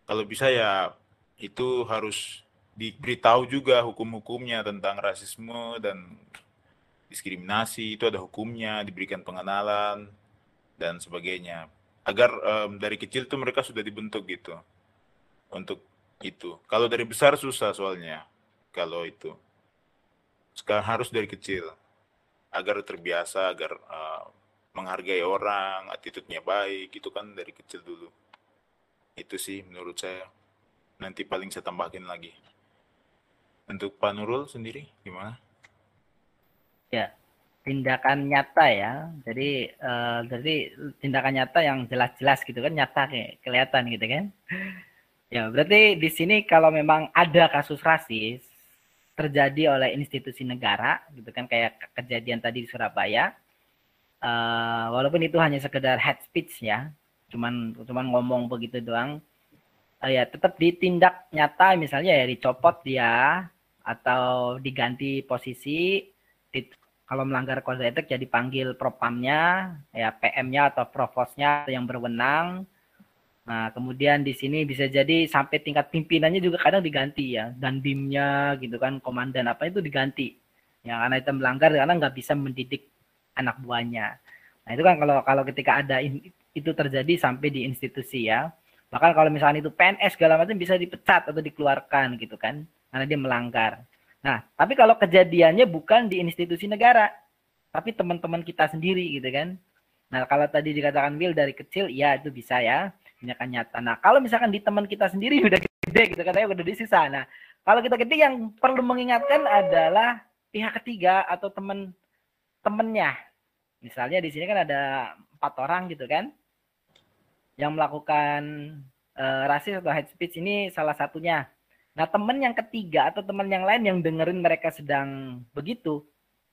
kalau bisa ya itu harus diberitahu juga hukum-hukumnya tentang rasisme dan diskriminasi itu ada hukumnya diberikan pengenalan dan sebagainya agar um, dari kecil tuh mereka sudah dibentuk gitu untuk itu kalau dari besar susah soalnya kalau itu sekarang harus dari kecil agar terbiasa agar uh, menghargai orang, attitude-nya baik, itu kan dari kecil dulu. Itu sih menurut saya. Nanti paling saya tambahkan lagi. Untuk Pak Nurul sendiri, gimana? Ya, tindakan nyata ya. Jadi, uh, jadi tindakan nyata yang jelas-jelas gitu kan, nyata kayak kelihatan gitu kan. Ya, berarti di sini kalau memang ada kasus rasis terjadi oleh institusi negara gitu kan kayak kejadian tadi di Surabaya uh, walaupun itu hanya sekedar head speech ya cuman cuman ngomong begitu doang uh, ya tetap ditindak nyata misalnya ya dicopot dia atau diganti posisi kalau melanggar kode etik ya dipanggil propamnya ya PM-nya atau provosnya yang berwenang Nah, kemudian di sini bisa jadi sampai tingkat pimpinannya juga kadang diganti ya, dan bimnya gitu kan, komandan apa itu diganti. Ya, karena itu melanggar karena nggak bisa mendidik anak buahnya. Nah itu kan kalau kalau ketika ada itu terjadi sampai di institusi ya. Bahkan kalau misalnya itu PNS segala macam bisa dipecat atau dikeluarkan gitu kan karena dia melanggar. Nah, tapi kalau kejadiannya bukan di institusi negara, tapi teman-teman kita sendiri gitu kan. Nah, kalau tadi dikatakan Will dari kecil, ya itu bisa ya, tindakan nyata. Nah, kalau misalkan di teman kita sendiri udah gede gitu katanya udah di sisa. Nah, kalau kita gede yang perlu mengingatkan adalah pihak ketiga atau teman temennya Misalnya di sini kan ada empat orang gitu kan, yang melakukan uh, rasis atau hate speech ini salah satunya. Nah teman yang ketiga atau teman yang lain yang dengerin mereka sedang begitu,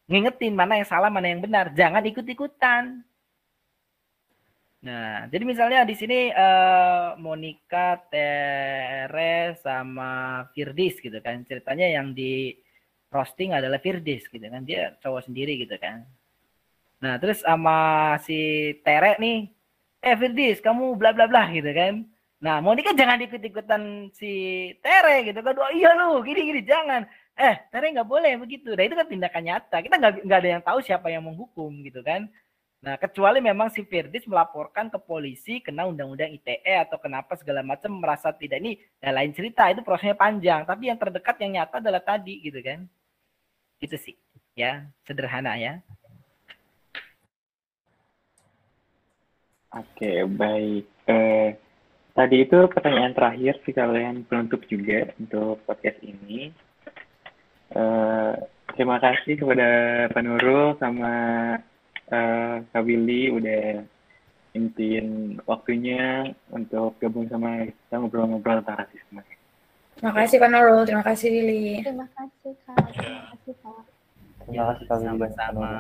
ngingetin mana yang salah mana yang benar, jangan ikut-ikutan. Nah, jadi misalnya di sini uh, Monica, Tere, sama Firdis gitu kan. Ceritanya yang di roasting adalah Firdis gitu kan. Dia cowok sendiri gitu kan. Nah, terus sama si Tere nih, eh Firdis, kamu bla bla bla gitu kan. Nah, Monica jangan ikut-ikutan si Tere gitu kan. Oh iya lu, gini-gini jangan. Eh, Tere nggak boleh begitu. Nah, itu kan tindakan nyata. Kita nggak nggak ada yang tahu siapa yang menghukum gitu kan. Nah, kecuali memang si Firdis melaporkan ke polisi kena undang-undang ITE atau kenapa segala macam merasa tidak ini ya lain cerita itu prosesnya panjang. Tapi yang terdekat yang nyata adalah tadi gitu kan. Itu sih ya sederhana ya. Oke, baik. Eh, tadi itu pertanyaan terakhir sih kalian penutup juga untuk podcast ini. Eh, terima kasih kepada Pak Nurul sama eh, Kak Willy udah intiin waktunya untuk gabung sama kita ngobrol-ngobrol tentang rasisme. Terima kasih Pak Nurul, terima kasih Willy. Terima kasih Kak. Terima kasih Pak. Terima kasih Kak Willy. Sama-sama.